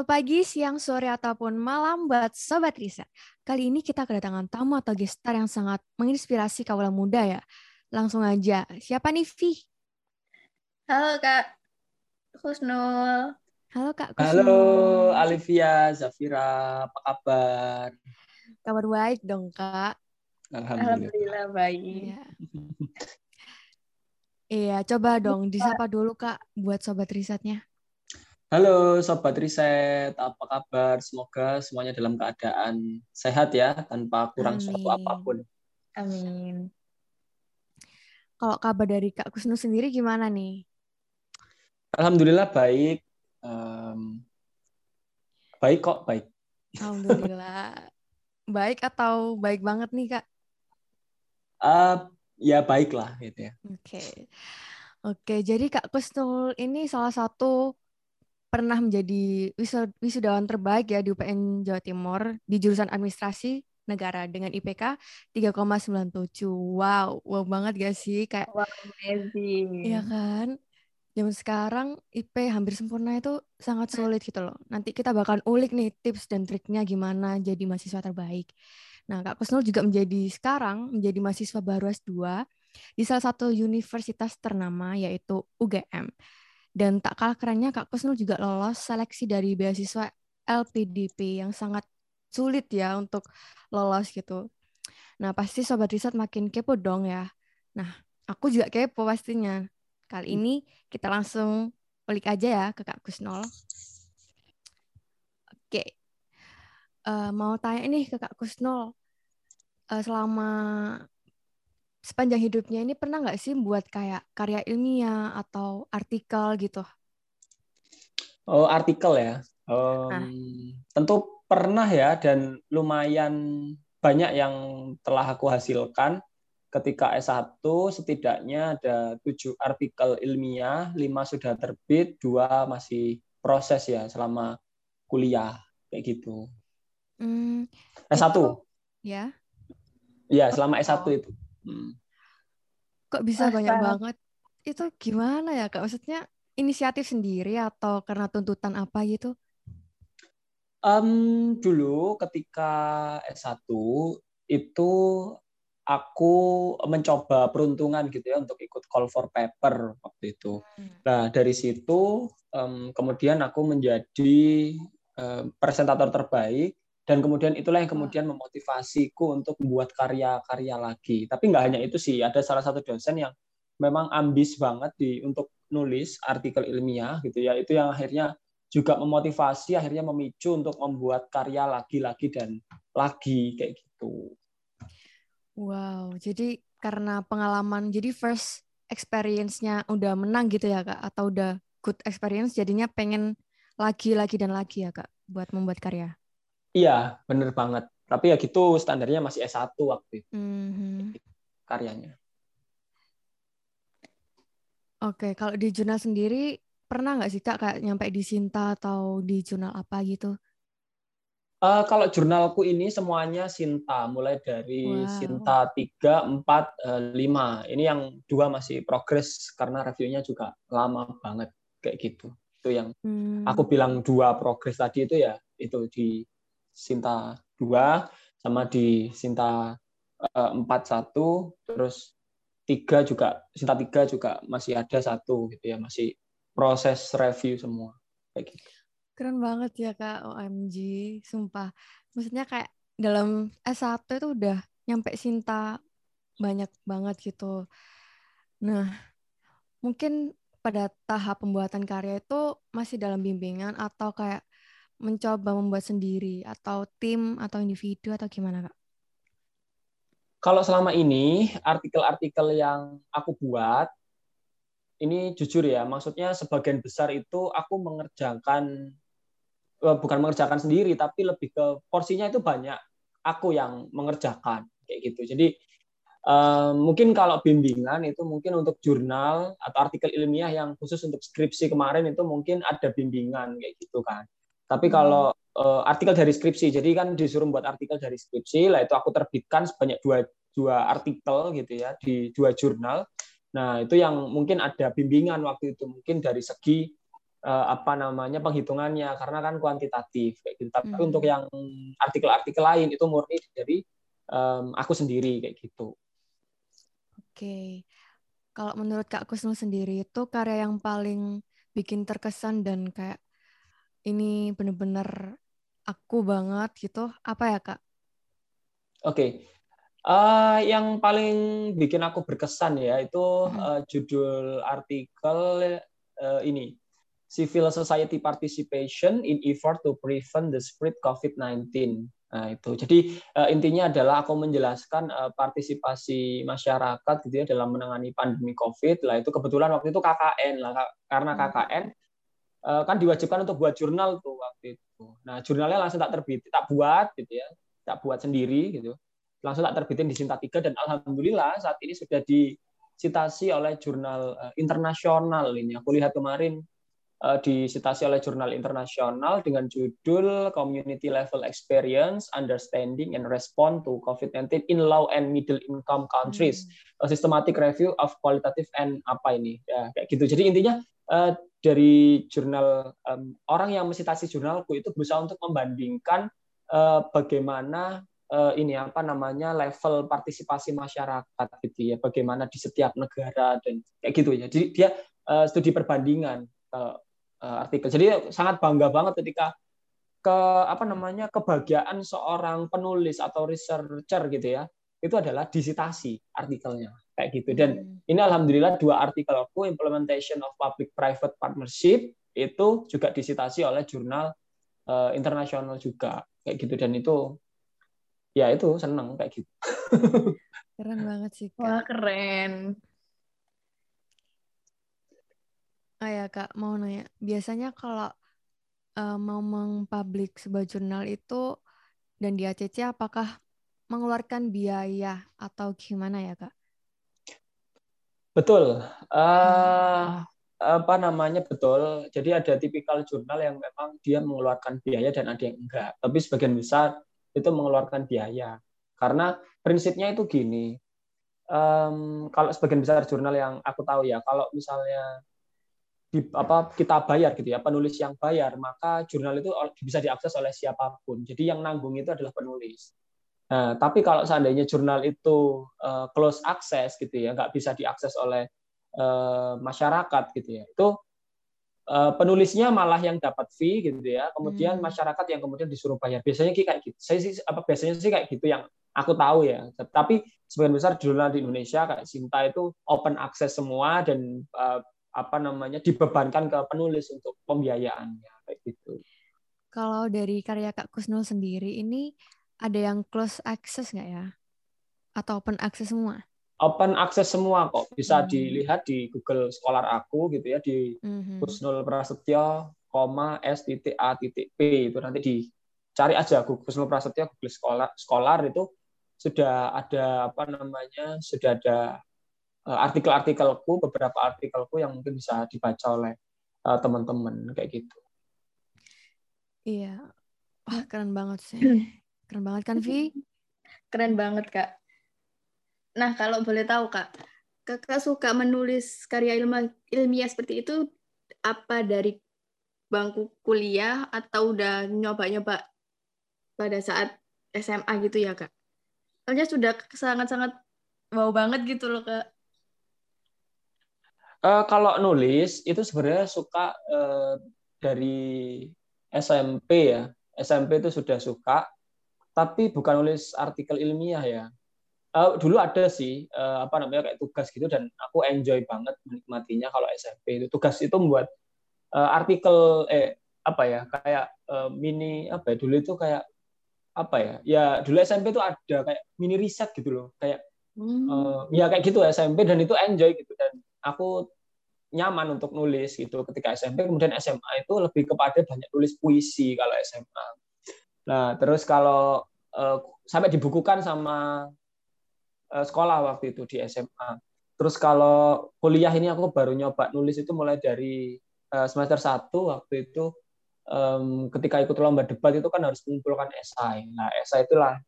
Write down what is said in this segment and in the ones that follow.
Selamat pagi, siang, sore, ataupun malam buat Sobat Riset. Kali ini kita kedatangan tamu atau gestar yang sangat menginspirasi kaula muda ya. Langsung aja, siapa nih Vi? Halo Kak Husnul. Halo Kak Kusnul. Halo Alivia, Zafira, apa kabar? Kabar baik dong Kak. Alhamdulillah. Alhamdulillah baik. Iya. Iya, coba dong disapa dulu Kak buat Sobat Risetnya. Halo Sobat Riset, apa kabar? Semoga semuanya dalam keadaan sehat ya, tanpa kurang suatu Amin. apa pun. Amin. Kalau kabar dari Kak Kusnul sendiri gimana nih? Alhamdulillah baik. Em, baik kok, baik. Alhamdulillah. baik atau baik banget nih Kak? Eh, ya baik lah gitu ya. Oke. Oke, jadi Kak Kusnul ini salah satu pernah menjadi wisud- wisudawan terbaik ya di UPN Jawa Timur di jurusan Administrasi Negara dengan IPK 3,97. Wow, wow banget gak sih? Kayak Wow, amazing. Iya kan? Zaman sekarang IP hampir sempurna itu sangat sulit gitu loh. Nanti kita bakalan ulik nih tips dan triknya gimana jadi mahasiswa terbaik. Nah, Kak Kusnul juga menjadi sekarang menjadi mahasiswa baru S2 di salah satu universitas ternama yaitu UGM. Dan tak kalah kerennya Kak Kusnul juga lolos seleksi dari beasiswa LPDP yang sangat sulit ya untuk lolos gitu. Nah, pasti sobat riset makin kepo dong ya. Nah, aku juga kepo pastinya. Kali ini kita langsung ulik aja ya ke Kak Kusnul. Oke. Eh, mau tanya nih ke Kak Kusnul. Eh, selama sepanjang hidupnya ini pernah nggak sih buat kayak karya ilmiah atau artikel gitu? Oh, artikel ya. Em, tentu pernah ya dan lumayan banyak yang telah aku hasilkan. Ketika S1 setidaknya ada tujuh artikel ilmiah, lima sudah terbit, dua masih proses ya selama kuliah kayak gitu. Hmm, S1, Itu- ya. ya selama S1 itu. Hmm. Kok bisa Wah, banyak banget? Itu gimana ya Kak? Maksudnya inisiatif sendiri atau karena tuntutan apa gitu? Em, dulu ketika S1 itu aku mencoba peruntungan gitu ya untuk ikut call for paper waktu itu. Nah, dari situ em, kemudian aku menjadi em, presentator terbaik dan kemudian itulah yang kemudian memotivasiku untuk membuat karya-karya lagi. Tapi nggak hanya itu sih, ada salah satu dosen yang memang ambis banget di untuk nulis artikel ilmiah gitu ya. Itu yang akhirnya juga memotivasi, akhirnya memicu untuk membuat karya lagi-lagi dan lagi kayak gitu. Wow, jadi karena pengalaman, jadi first experience-nya udah menang gitu ya Kak? Atau udah good experience, jadinya pengen lagi, lagi, dan lagi ya Kak? Buat membuat karya. Iya, bener banget. Tapi ya gitu standarnya masih S1 waktu itu Mhm. karyanya. Oke, kalau di jurnal sendiri, pernah nggak sih Kak kayak nyampe di Sinta atau di jurnal apa gitu? Eh, kalau jurnalku ini semuanya Sinta, mulai dari Wow. Sinta 3, 4, eh, 5. Ini yang dua masih progres karena reviewnya juga lama banget kayak gitu. Itu yang Hmm. aku bilang dua progres tadi itu ya itu di Sinta 2 sama di Sinta eh, 4 1 terus tiga juga Sinta 3 juga masih ada satu gitu ya masih proses review semua kayak gitu. Keren banget ya Kak, OMG, sumpah. Maksudnya kayak dalam S1 itu udah nyampe Sinta banyak banget gitu. Nah, mungkin pada tahap pembuatan karya itu masih dalam bimbingan atau kayak mencoba membuat sendiri atau tim atau individu atau gimana Kak? Kalau selama ini artikel-artikel yang aku buat ini jujur ya, maksudnya sebagian besar itu aku mengerjakan eh, bukan mengerjakan sendiri tapi lebih ke porsinya itu banyak aku yang mengerjakan kayak gitu. Jadi eh, mungkin kalau bimbingan itu mungkin untuk jurnal atau artikel ilmiah yang khusus untuk skripsi kemarin itu mungkin ada bimbingan kayak gitu kan. Tapi kalau eh, artikel dari skripsi, jadi kan disuruh buat artikel dari skripsi, lah itu aku terbitkan sebanyak dua dua artikel gitu ya di dua jurnal. Nah itu yang mungkin ada bimbingan waktu itu mungkin dari segi uh, apa namanya penghitungannya karena kan kuantitatif kayak gitu. Tapi Hmm. untuk yang artikel-artikel lain itu murni dari um, aku sendiri kayak gitu. Oke. Kalau menurut Kak Kusnul sendiri itu karya yang paling bikin terkesan dan kayak ini bener-bener aku banget gitu, apa ya Kak? Oke. Uh, yang paling bikin aku berkesan ya itu uh, judul artikel uh, ini Civil Society Participation in Effort to Prevent the Spread COVID-19. Nah itu. Jadi uh, intinya adalah aku menjelaskan uh, partisipasi masyarakat gitu ya dalam menangani pandemi COVID. Lah itu kebetulan waktu itu KKN lah karena. KKN kan diwajibkan untuk buat jurnal tuh waktu itu. Nah jurnalnya langsung tak terbit, tak buat gitu ya, tak buat sendiri gitu langsung tak terbitin di Sinta 3 dan alhamdulillah saat ini sudah disitasi oleh jurnal uh, internasional ini. Aku lihat kemarin uh, disitasi oleh jurnal internasional dengan judul Community Level Experience, Understanding and Response to COVID-19 in Low and Middle Income Countries. Hmm. A Systematic Review of Qualitative and apa ini? Ya, kayak gitu. Jadi intinya dari jurnal um, orang yang mensitasi jurnalku itu berusaha untuk membandingkan uh, bagaimana uh, ini apa namanya level partisipasi masyarakat gitu ya bagaimana di setiap negara dan kayak gitu ya. Jadi dia uh, studi perbandingan uh, uh, artikel. Jadi sangat bangga banget ketika ke apa namanya kebahagiaan seorang penulis atau researcher gitu ya itu adalah disitasi artikelnya kayak gitu dan Hmm. ini alhamdulillah dua artikel aku implementation of public private partnership itu juga disitasi oleh jurnal uh, internasional juga kayak gitu dan itu ya itu seneng kayak gitu. Keren banget sih Wah, Kak. keren. Ah ya Kak, mau nanya. Biasanya kalau eh, mau mengpublik sebuah jurnal itu dan di ACC apakah mengeluarkan biaya atau gimana ya Kak? Betul. Uh, apa namanya betul. Jadi ada tipikal jurnal yang memang dia mengeluarkan biaya dan ada yang enggak. Tapi sebagian besar itu mengeluarkan biaya. Karena prinsipnya itu gini. Um, kalau sebagian besar jurnal yang aku tahu ya, kalau misalnya di, apa kita bayar gitu ya, penulis yang bayar, maka jurnal itu bisa diakses oleh siapa pun. Jadi yang nanggung itu adalah penulis. Nah, tapi kalau seandainya jurnal itu uh, close access gitu ya, nggak bisa diakses oleh uh, masyarakat gitu ya, itu uh, penulisnya malah yang dapat fee gitu ya, kemudian Hmm. masyarakat yang kemudian disuruh bayar. Biasanya kayak gitu. Saya sih apa biasanya sih kayak gitu yang aku tahu ya. Tapi sebagian besar jurnal di Indonesia kayak Sinta itu open access semua dan uh, apa namanya dibebankan ke penulis untuk pembiayaannya kayak gitu. Kalau dari karya Kak Kusnul sendiri ini ada yang close access nggak ya? Atau open access semua? Open access semua kok bisa Hmm. dilihat di Google Scholar aku gitu ya di. Kusnul Prasetyo, koma S titik A titik P itu nanti dicari aja Google Kusnul Prasetyo Google Scholar, Scholar itu sudah ada apa namanya sudah ada eh, artikel-artikelku beberapa artikelku yang mungkin bisa dibaca oleh eh, teman-teman kayak gitu. Iya. Wah, keren banget sih. Keren banget kan, Vi? Keren banget, Kak. Nah, kalau boleh tahu, Kak, Kakak suka menulis karya ilma, ilmiah seperti itu apa dari bangku kuliah atau udah nyoba-nyoba pada saat SMA gitu ya, Kak? Soalnya sudah sangat-sangat wow banget gitu loh, Kak. Eh, kalau nulis itu sebenarnya suka eh, dari SMP ya. SMP itu sudah suka, tapi bukan nulis artikel ilmiah ya. Eh, dulu ada sih eh, apa namanya kayak tugas gitu dan aku enjoy banget menikmatinya kalau SMP itu tugas itu membuat eh, artikel eh apa ya kayak eh, mini apa ya dulu itu kayak apa ya ya dulu SMP itu ada kayak mini riset gitu loh kayak Hmm. Eh, ya kayak gitu SMP dan itu enjoy gitu dan aku nyaman untuk nulis gitu ketika SMP kemudian SMA itu lebih kepada banyak tulis puisi kalau SMA nah terus kalau eh, sampai dibukukan sama eh, sekolah waktu itu di SMA terus kalau kuliah ini aku baru nyoba nulis itu mulai dari eh, semester 1 waktu itu em, ketika ikut lomba debat itu kan harus mengumpulkan esai. Nah esai itulah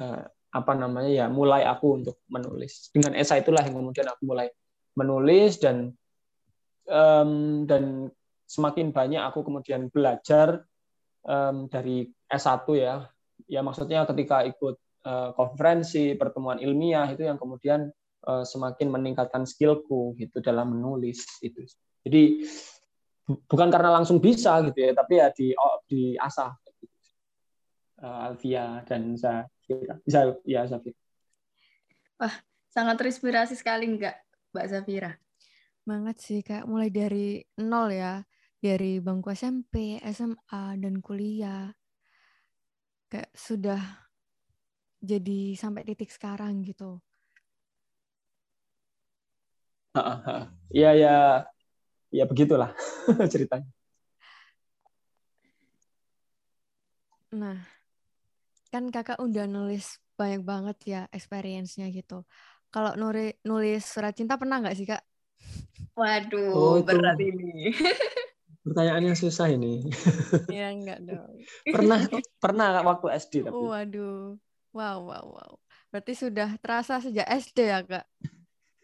eh, apa namanya ya mulai aku untuk menulis. Dengan esai itulah yang kemudian aku mulai menulis dan em, dan semakin banyak aku kemudian belajar um, dari S1 ya. Ya maksudnya ketika ikut uh, konferensi, pertemuan ilmiah itu yang kemudian uh, semakin meningkatkan skillku gitu dalam menulis itu. Jadi bukan karena langsung bisa gitu ya, tapi ya di oh, di asah uh, Alvia dan Zafira. Bisa ya Zafira. Wah, sangat terinspirasi sekali enggak Mbak Zafira? Banget sih, kayak mulai dari nol ya. Dari bangku SMP, SMA, dan kuliah. Kayak sudah jadi sampai titik sekarang gitu. Iya, ya, ya begitulah ceritanya. Nah, kan kakak udah nulis banyak banget ya experience-nya gitu. Kalau nulis, nulis surat cinta pernah nggak sih kak? Waduh, oh, berat ini. Pertanyaannya susah ini. ya enggak dong. pernah pernah waktu SD tapi. Waduh. Wow, wow, wow. Berarti sudah terasa sejak SD ya, Kak?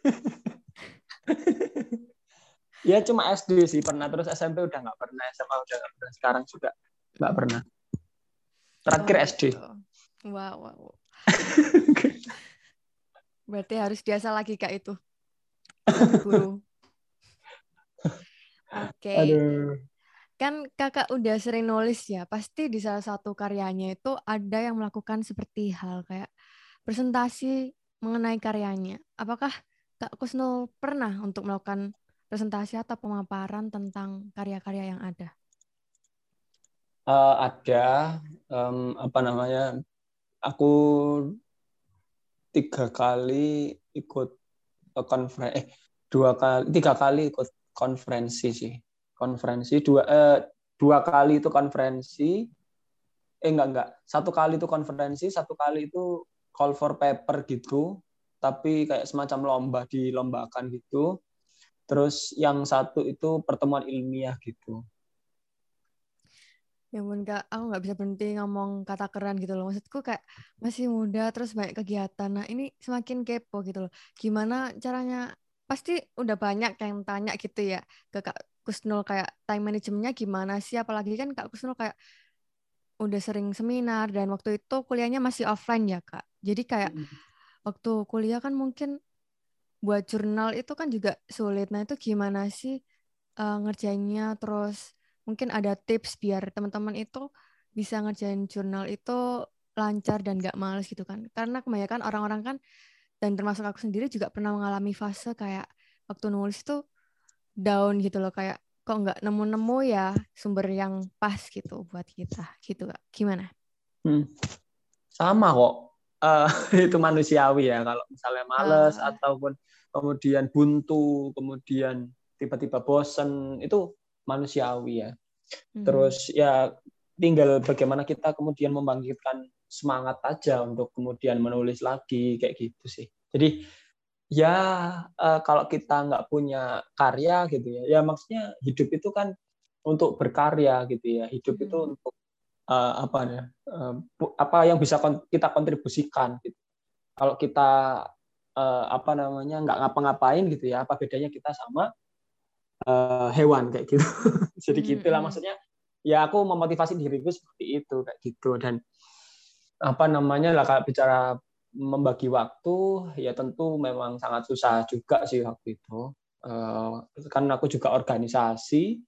ya cuma SD sih pernah terus SMP udah nggak pernah SMA udah nggak pernah sekarang juga nggak pernah Terakhir oh, SD. Wow, wow. Berarti harus biasa lagi kak itu. Guru. Oke. Okay. Kan kakak udah sering nulis ya, pasti di salah satu karyanya itu ada yang melakukan seperti hal kayak presentasi mengenai karyanya. Apakah Kak Kusnul pernah untuk melakukan presentasi atau pemaparan tentang karya-karya yang ada? uh, ada um, apa namanya aku tiga kali ikut konferensi eh dua kali tiga kali ikut konferensi sih konferensi dua eh, dua kali itu konferensi eh enggak enggak satu kali itu konferensi satu kali itu call for paper gitu tapi kayak semacam lomba dilombakan gitu terus yang satu itu pertemuan ilmiah gitu Ya ampun kak, aku nggak bisa berhenti ngomong kata keren gitu loh. Maksudku kayak masih muda terus banyak kegiatan. Nah ini semakin kepo gitu loh. Gimana caranya? Pasti udah banyak yang tanya gitu ya ke kak Kusnul kayak time managementnya gimana sih? Apalagi kan kak Kusnul kayak udah sering seminar dan waktu itu kuliahnya masih offline ya kak. Jadi kayak hmm. waktu kuliah kan mungkin buat jurnal itu kan juga sulit. Nah itu gimana sih uh, ngerjainnya terus mungkin ada tips biar teman-teman itu bisa ngerjain jurnal itu lancar dan gak males gitu kan. Karena kebanyakan orang-orang kan, dan termasuk aku sendiri juga pernah mengalami fase kayak waktu nulis itu down gitu loh, kayak kok nggak nemu-nemu ya sumber yang pas gitu buat kita gitu kak. Gimana? Hmm. Sama kok. Uh, itu manusiawi ya kalau misalnya males uh. ataupun kemudian buntu, kemudian tiba-tiba bosen itu manusiawi ya. Hmm. Terus ya tinggal bagaimana kita kemudian membangkitkan semangat aja untuk kemudian menulis lagi kayak gitu sih. Jadi ya uh, kalau kita nggak punya karya gitu ya, ya maksudnya hidup itu kan untuk berkarya gitu ya. Hidup hmm. itu untuk uh, apa ya? Apa yang bisa kita kontribusikan gitu. Kalau kita apa namanya nggak ngapa-ngapain gitu ya, apa bedanya kita sama hewan kayak gitu. Jadi hmm, gitulah hmm. maksudnya. Ya aku memotivasi diriku seperti itu kayak gitu dan apa namanya lah kalau bicara membagi waktu ya tentu memang sangat susah juga sih waktu itu. Uh, kan aku juga organisasi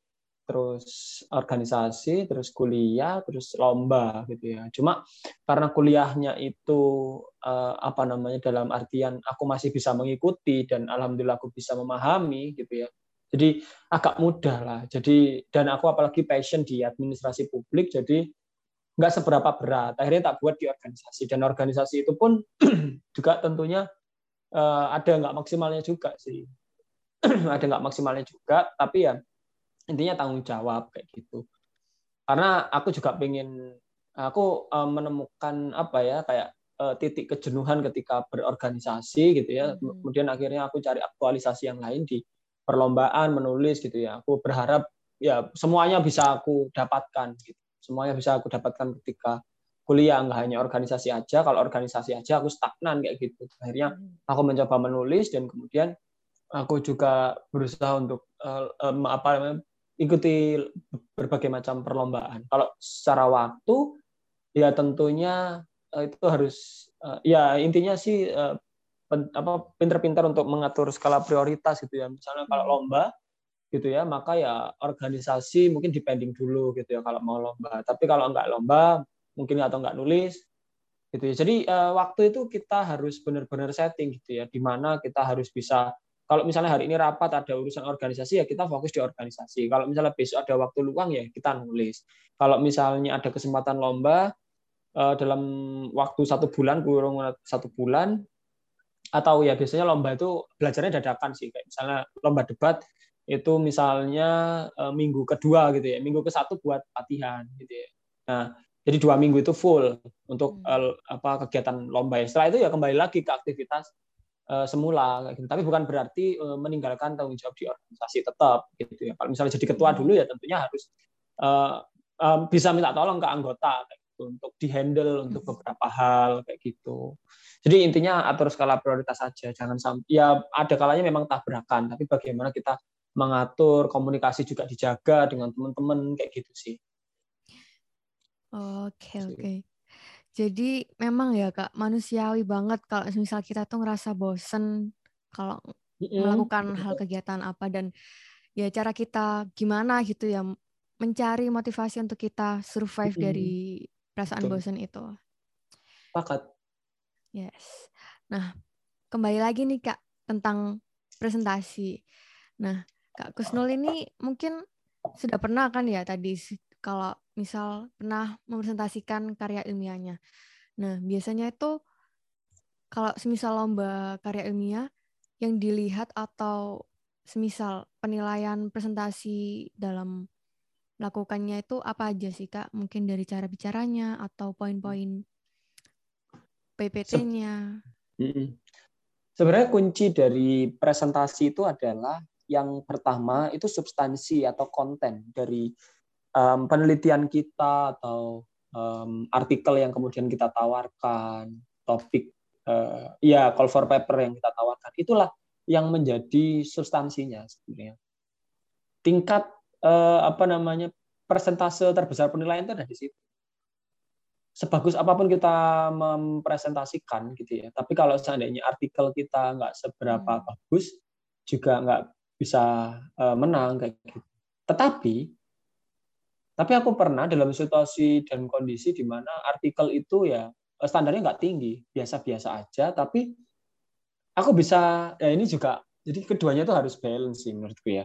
terus organisasi, terus kuliah, terus lomba gitu ya. Cuma karena kuliahnya itu uh, apa namanya dalam artian aku masih bisa mengikuti dan alhamdulillah aku bisa memahami gitu ya. Jadi agak mudah lah. Jadi dan aku apalagi passion di administrasi publik, jadi nggak seberapa berat. Akhirnya tak buat di organisasi dan organisasi itu pun juga tentunya uh, ada nggak maksimalnya juga sih. ada nggak maksimalnya juga, tapi ya intinya tanggung jawab kayak gitu. Karena aku juga pengen aku uh, menemukan apa ya kayak uh, titik kejenuhan ketika berorganisasi gitu ya. Hmm. Kemudian akhirnya aku cari aktualisasi yang lain di perlombaan menulis gitu ya aku berharap ya semuanya bisa aku dapatkan gitu semuanya bisa aku dapatkan ketika kuliah nggak hanya organisasi aja kalau organisasi aja aku stagnan kayak gitu akhirnya hmm. aku mencoba menulis dan kemudian aku juga berusaha untuk uh, um, apa ikuti berbagai macam perlombaan. Kalau secara waktu ya tentunya uh, itu harus uh, ya intinya sih uh, pen, apa pinter-pinter untuk mengatur skala prioritas gitu ya. Misalnya kalau hmm. lomba gitu ya, maka ya organisasi mungkin dipending dulu gitu ya kalau mau lomba. Tapi kalau nggak lomba mungkin atau nggak nulis gitu ya. Jadi uh, waktu itu kita harus benar-benar setting gitu ya, di mana kita harus bisa kalau misalnya hari ini rapat ada urusan organisasi ya kita fokus di organisasi. Kalau misalnya besok ada waktu luang ya kita nulis. Kalau misalnya ada kesempatan lomba uh, dalam waktu satu bulan kurang satu bulan atau ya biasanya lomba itu belajarnya dadakan sih kayak misalnya lomba debat itu misalnya uh, minggu kedua gitu ya minggu ke satu buat latihan gitu ya. Nah jadi dua minggu itu full untuk uh, apa kegiatan lomba. Setelah itu ya kembali lagi ke aktivitas uh, semula gitu. Tapi bukan berarti uh, meninggalkan tanggung jawab di organisasi tetap gitu ya. Kalau misalnya jadi ketua dulu ya tentunya harus uh, bisa minta tolong ke anggota gitu, untuk dihandle untuk beberapa hal kayak gitu. Jadi intinya atur skala prioritas saja, jangan sampai ya ada kalanya memang tabrakan, tapi bagaimana kita mengatur komunikasi juga dijaga dengan teman-teman kayak gitu sih. Oke oke. Jadi memang ya Kak, manusiawi banget kalau misal kita tuh ngerasa bosen kalau melakukan hal kegiatan apa dan ya cara kita gimana gitu ya mencari motivasi untuk kita survive dari perasaan Betul. bosen itu. Pakat. Yes. Nah, kembali lagi nih Kak tentang presentasi. Nah, Kak Kusnul ini mungkin sudah pernah kan ya tadi kalau misal pernah mempresentasikan karya ilmiahnya. Nah, biasanya itu kalau semisal lomba karya ilmiah yang dilihat atau semisal penilaian presentasi dalam melakukannya itu apa aja sih Kak? Mungkin dari cara bicaranya atau poin-poin PPT-nya. Sebenarnya kunci dari presentasi itu adalah yang pertama itu substansi atau konten dari um, penelitian kita atau um, artikel yang kemudian kita tawarkan, topik uh, ya call for paper yang kita tawarkan, itulah yang menjadi substansinya sebenarnya. Tingkat uh, apa namanya persentase terbesar penilaian itu ada di situ. Sebagus apa pun kita mempresentasikan gitu ya, tapi kalau seandainya artikel kita nggak seberapa hmm. bagus, juga nggak bisa uh, menang kayak gitu. Tetapi tapi aku pernah dalam situasi dan kondisi di mana artikel itu ya eh, standarnya nggak tinggi, biasa-biasa aja, tapi aku bisa, ya ini juga, jadi keduanya itu harus balance sih menurutku ya.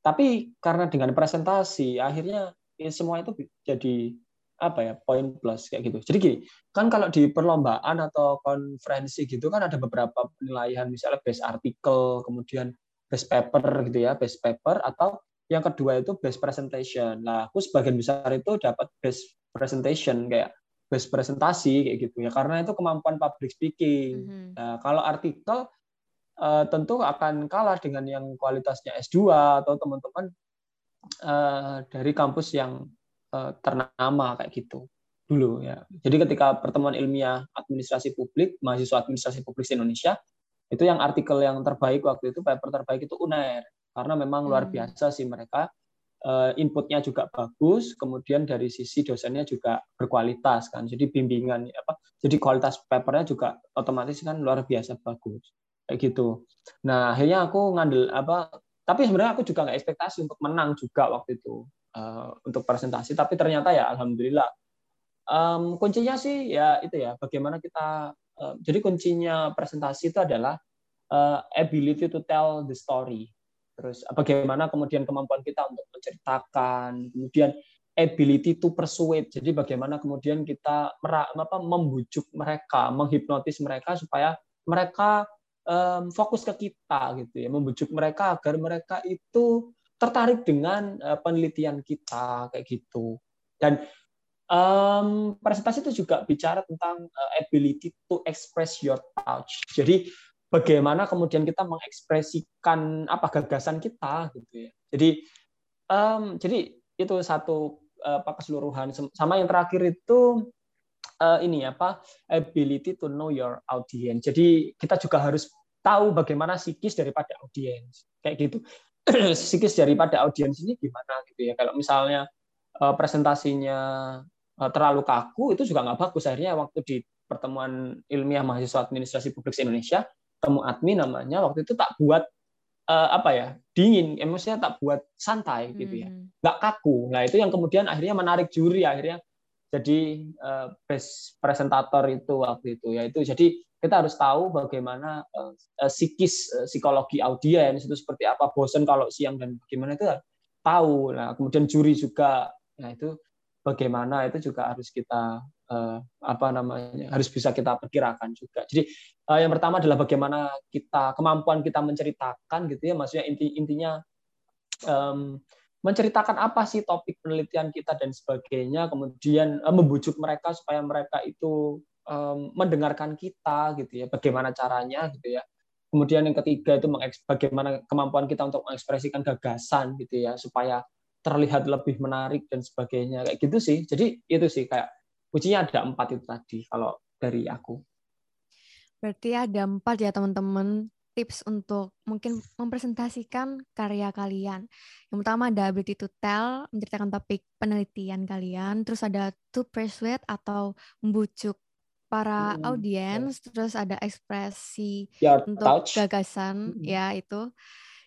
Tapi karena dengan presentasi, akhirnya ya semua itu jadi apa ya poin plus kayak gitu. Jadi gini, kan kalau di perlombaan atau konferensi gitu kan ada beberapa penilaian misalnya best artikel, kemudian best paper gitu ya, best paper atau yang kedua itu best presentation. Nah, aku sebagian besar itu dapat best presentation kayak best presentasi kayak gitu ya karena itu kemampuan public speaking. Mm-hmm. Nah, kalau artikel uh, tentu akan kalah dengan yang kualitasnya S2 atau teman-teman uh, dari kampus yang uh, ternama kayak gitu dulu ya. Jadi ketika pertemuan ilmiah administrasi publik, mahasiswa administrasi publik di Indonesia, itu yang artikel yang terbaik waktu itu paper terbaik itu UNER karena memang luar hmm. biasa sih mereka eh, inputnya juga bagus, kemudian dari sisi dosennya juga berkualitas kan. Jadi bimbingan apa? Jadi kualitas papernya juga otomatis kan luar biasa bagus kayak gitu. Nah akhirnya aku ngandel apa? Tapi sebenarnya aku juga nggak ekspektasi untuk menang juga waktu itu uh, untuk presentasi. Tapi ternyata ya alhamdulillah um, kuncinya sih ya itu ya bagaimana kita. Uh, jadi kuncinya presentasi itu adalah uh, ability to tell the story terus bagaimana kemudian kemampuan kita untuk menceritakan, kemudian ability to persuade. Jadi bagaimana kemudian kita apa, membujuk mereka, menghipnotis mereka supaya mereka um, fokus ke kita gitu ya, membujuk mereka agar mereka itu tertarik dengan penelitian kita kayak gitu. Dan um, presentasi itu juga bicara tentang uh, ability to express your touch. Jadi bagaimana kemudian kita mengekspresikan apa gagasan kita gitu ya. Jadi um, jadi itu satu apa keseluruhan sama yang terakhir itu uh, ini apa ability to know your audience. Jadi kita juga harus tahu bagaimana psikis daripada audiens kayak gitu. psikis daripada audiens ini gimana gitu ya. Kalau misalnya uh, presentasinya terlalu kaku itu juga nggak bagus. Akhirnya waktu di pertemuan ilmiah mahasiswa administrasi publik Indonesia, temu admin namanya, waktu itu tak buat uh, apa ya dingin, emosinya tak buat santai gitu ya, hmm. nggak kaku. Nah itu yang kemudian akhirnya menarik juri akhirnya jadi uh, best presentator itu waktu itu ya itu jadi kita harus tahu bagaimana uh, psikis uh, psikologi audiens itu seperti apa bosan kalau siang dan bagaimana itu tahu nah kemudian juri juga nah itu bagaimana itu juga harus kita uh, apa namanya harus bisa kita perkirakan juga. Jadi uh, yang pertama adalah bagaimana kita kemampuan kita menceritakan gitu ya. Maksudnya inti intinya um, menceritakan apa sih topik penelitian kita dan sebagainya, kemudian uh, membujuk mereka supaya mereka itu um, mendengarkan kita gitu ya, bagaimana caranya gitu ya. Kemudian yang ketiga itu bagaimana kemampuan kita untuk mengekspresikan gagasan gitu ya, supaya terlihat lebih menarik dan sebagainya kayak gitu sih. Jadi itu sih kayak kuncinya ada empat itu tadi kalau dari aku. Berarti ada empat ya teman-teman tips untuk mungkin mempresentasikan karya kalian. Yang pertama ada ability to tell, menceritakan topik penelitian kalian. Terus ada to persuade atau membujuk para hmm, audiens. Terus ada ekspresi your untuk touch. gagasan, hmm. ya itu.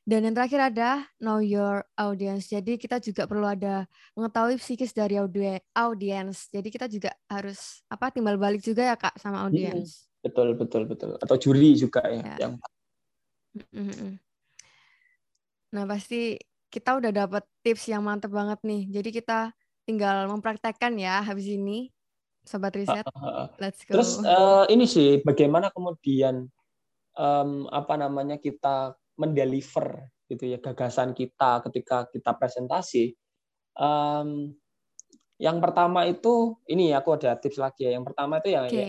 Dan yang terakhir ada know your audience. Jadi kita juga perlu ada mengetahui psikis dari audiens. Jadi kita juga harus apa timbal balik juga ya kak sama audiens. Hmm, betul betul betul. Atau juri juga ya, ya. yang Nah, pasti kita udah dapat tips yang mantep banget nih. Jadi kita tinggal mempraktekkan ya habis ini, sobat riset. Let's go. Terus uh, ini sih bagaimana kemudian um, apa namanya kita mendeliver gitu ya gagasan kita ketika kita presentasi. Um, yang pertama itu ini aku ada tips lagi ya. Yang pertama itu yang okay. ya,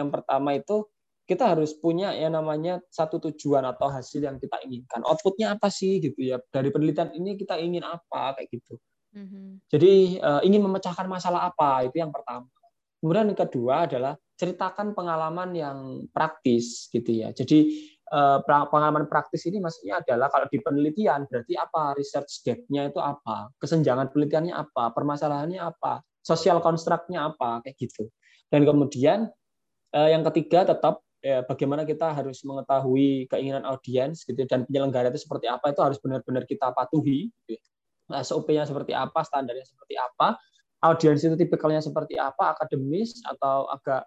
yang pertama itu kita harus punya ya namanya satu tujuan atau hasil yang kita inginkan. Outputnya apa sih gitu ya? Dari penelitian ini kita ingin apa kayak gitu. Mm-hmm. Jadi uh, ingin memecahkan masalah apa itu yang pertama. Kemudian yang kedua adalah ceritakan pengalaman yang praktis gitu ya. Jadi pengalaman praktis ini maksudnya adalah kalau di penelitian berarti apa? Research depth-nya itu apa, kesenjangan penelitiannya apa, permasalahannya apa, sosial konstruknya apa? Kayak gitu. Dan kemudian uh, yang ketiga tetap ya, bagaimana kita harus mengetahui keinginan audiens gitu dan penyelenggara itu seperti apa itu harus benar-benar kita patuhi gitu. Nah, SOP-nya seperti apa, standarnya seperti apa, audiens itu tipikalnya seperti apa, akademis atau agak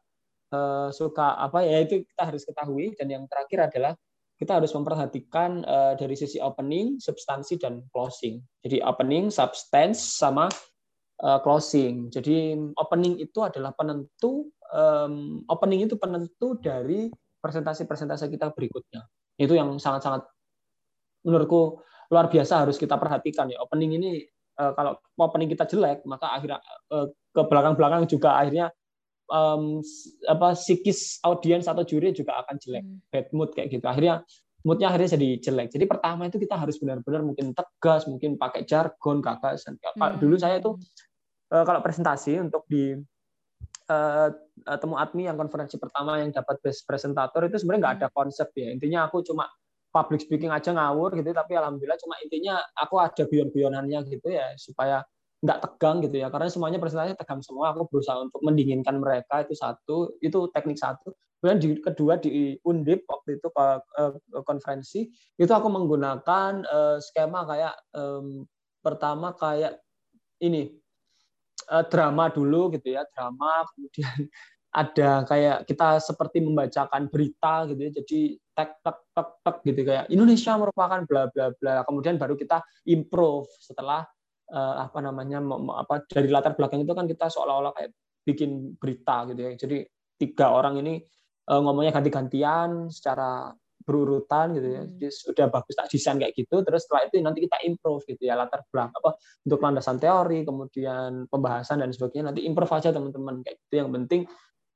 uh, suka apa ya itu kita harus ketahui dan yang terakhir adalah kita harus memperhatikan uh, dari sisi opening, substansi dan closing. Jadi opening, substance sama uh, closing. Jadi opening itu adalah penentu opening itu penentu dari presentasi-presentasi kita berikutnya. Itu yang sangat-sangat menurutku luar biasa harus kita perhatikan ya. Opening ini kalau opening kita jelek, maka akhirnya ke belakang-belakang juga akhirnya um, apa psikis audiens atau juri juga akan jelek, hmm. bad mood kayak gitu. Akhirnya moodnya akhirnya jadi jelek. Jadi pertama itu kita harus benar-benar mungkin tegas, mungkin pakai jargon, gagasan. Hmm. Dulu saya itu uh, kalau presentasi untuk di uh, temu admi yang konferensi pertama yang dapat best presentator itu sebenarnya nggak ada hmm. konsep ya intinya aku cuma public speaking aja ngawur gitu tapi alhamdulillah cuma intinya aku ada guyon-guyonannya gitu ya supaya nggak tegang gitu ya karena semuanya presentasi tegang semua. Aku berusaha untuk mendinginkan mereka itu satu. Itu teknik satu. Kemudian di kedua di undip waktu itu ke, konferensi itu aku menggunakan uh, skema kayak um, pertama kayak ini uh, drama dulu gitu ya drama. Kemudian ada kayak kita seperti membacakan berita gitu ya jadi tek tek tek tek gitu. Kayak Indonesia merupakan bla bla bla. Kemudian baru kita improve setelah apa namanya apa dari latar belakang itu kan kita seolah-olah kayak bikin berita gitu ya jadi tiga orang ini uh, ngomongnya ganti-gantian secara berurutan gitu ya. Hmm. Jadi sudah bagus tak desain kayak gitu, terus setelah itu nanti kita improve gitu ya latar belakang apa untuk landasan teori, kemudian pembahasan dan sebagainya nanti improve aja teman-teman kayak gitu. Yang penting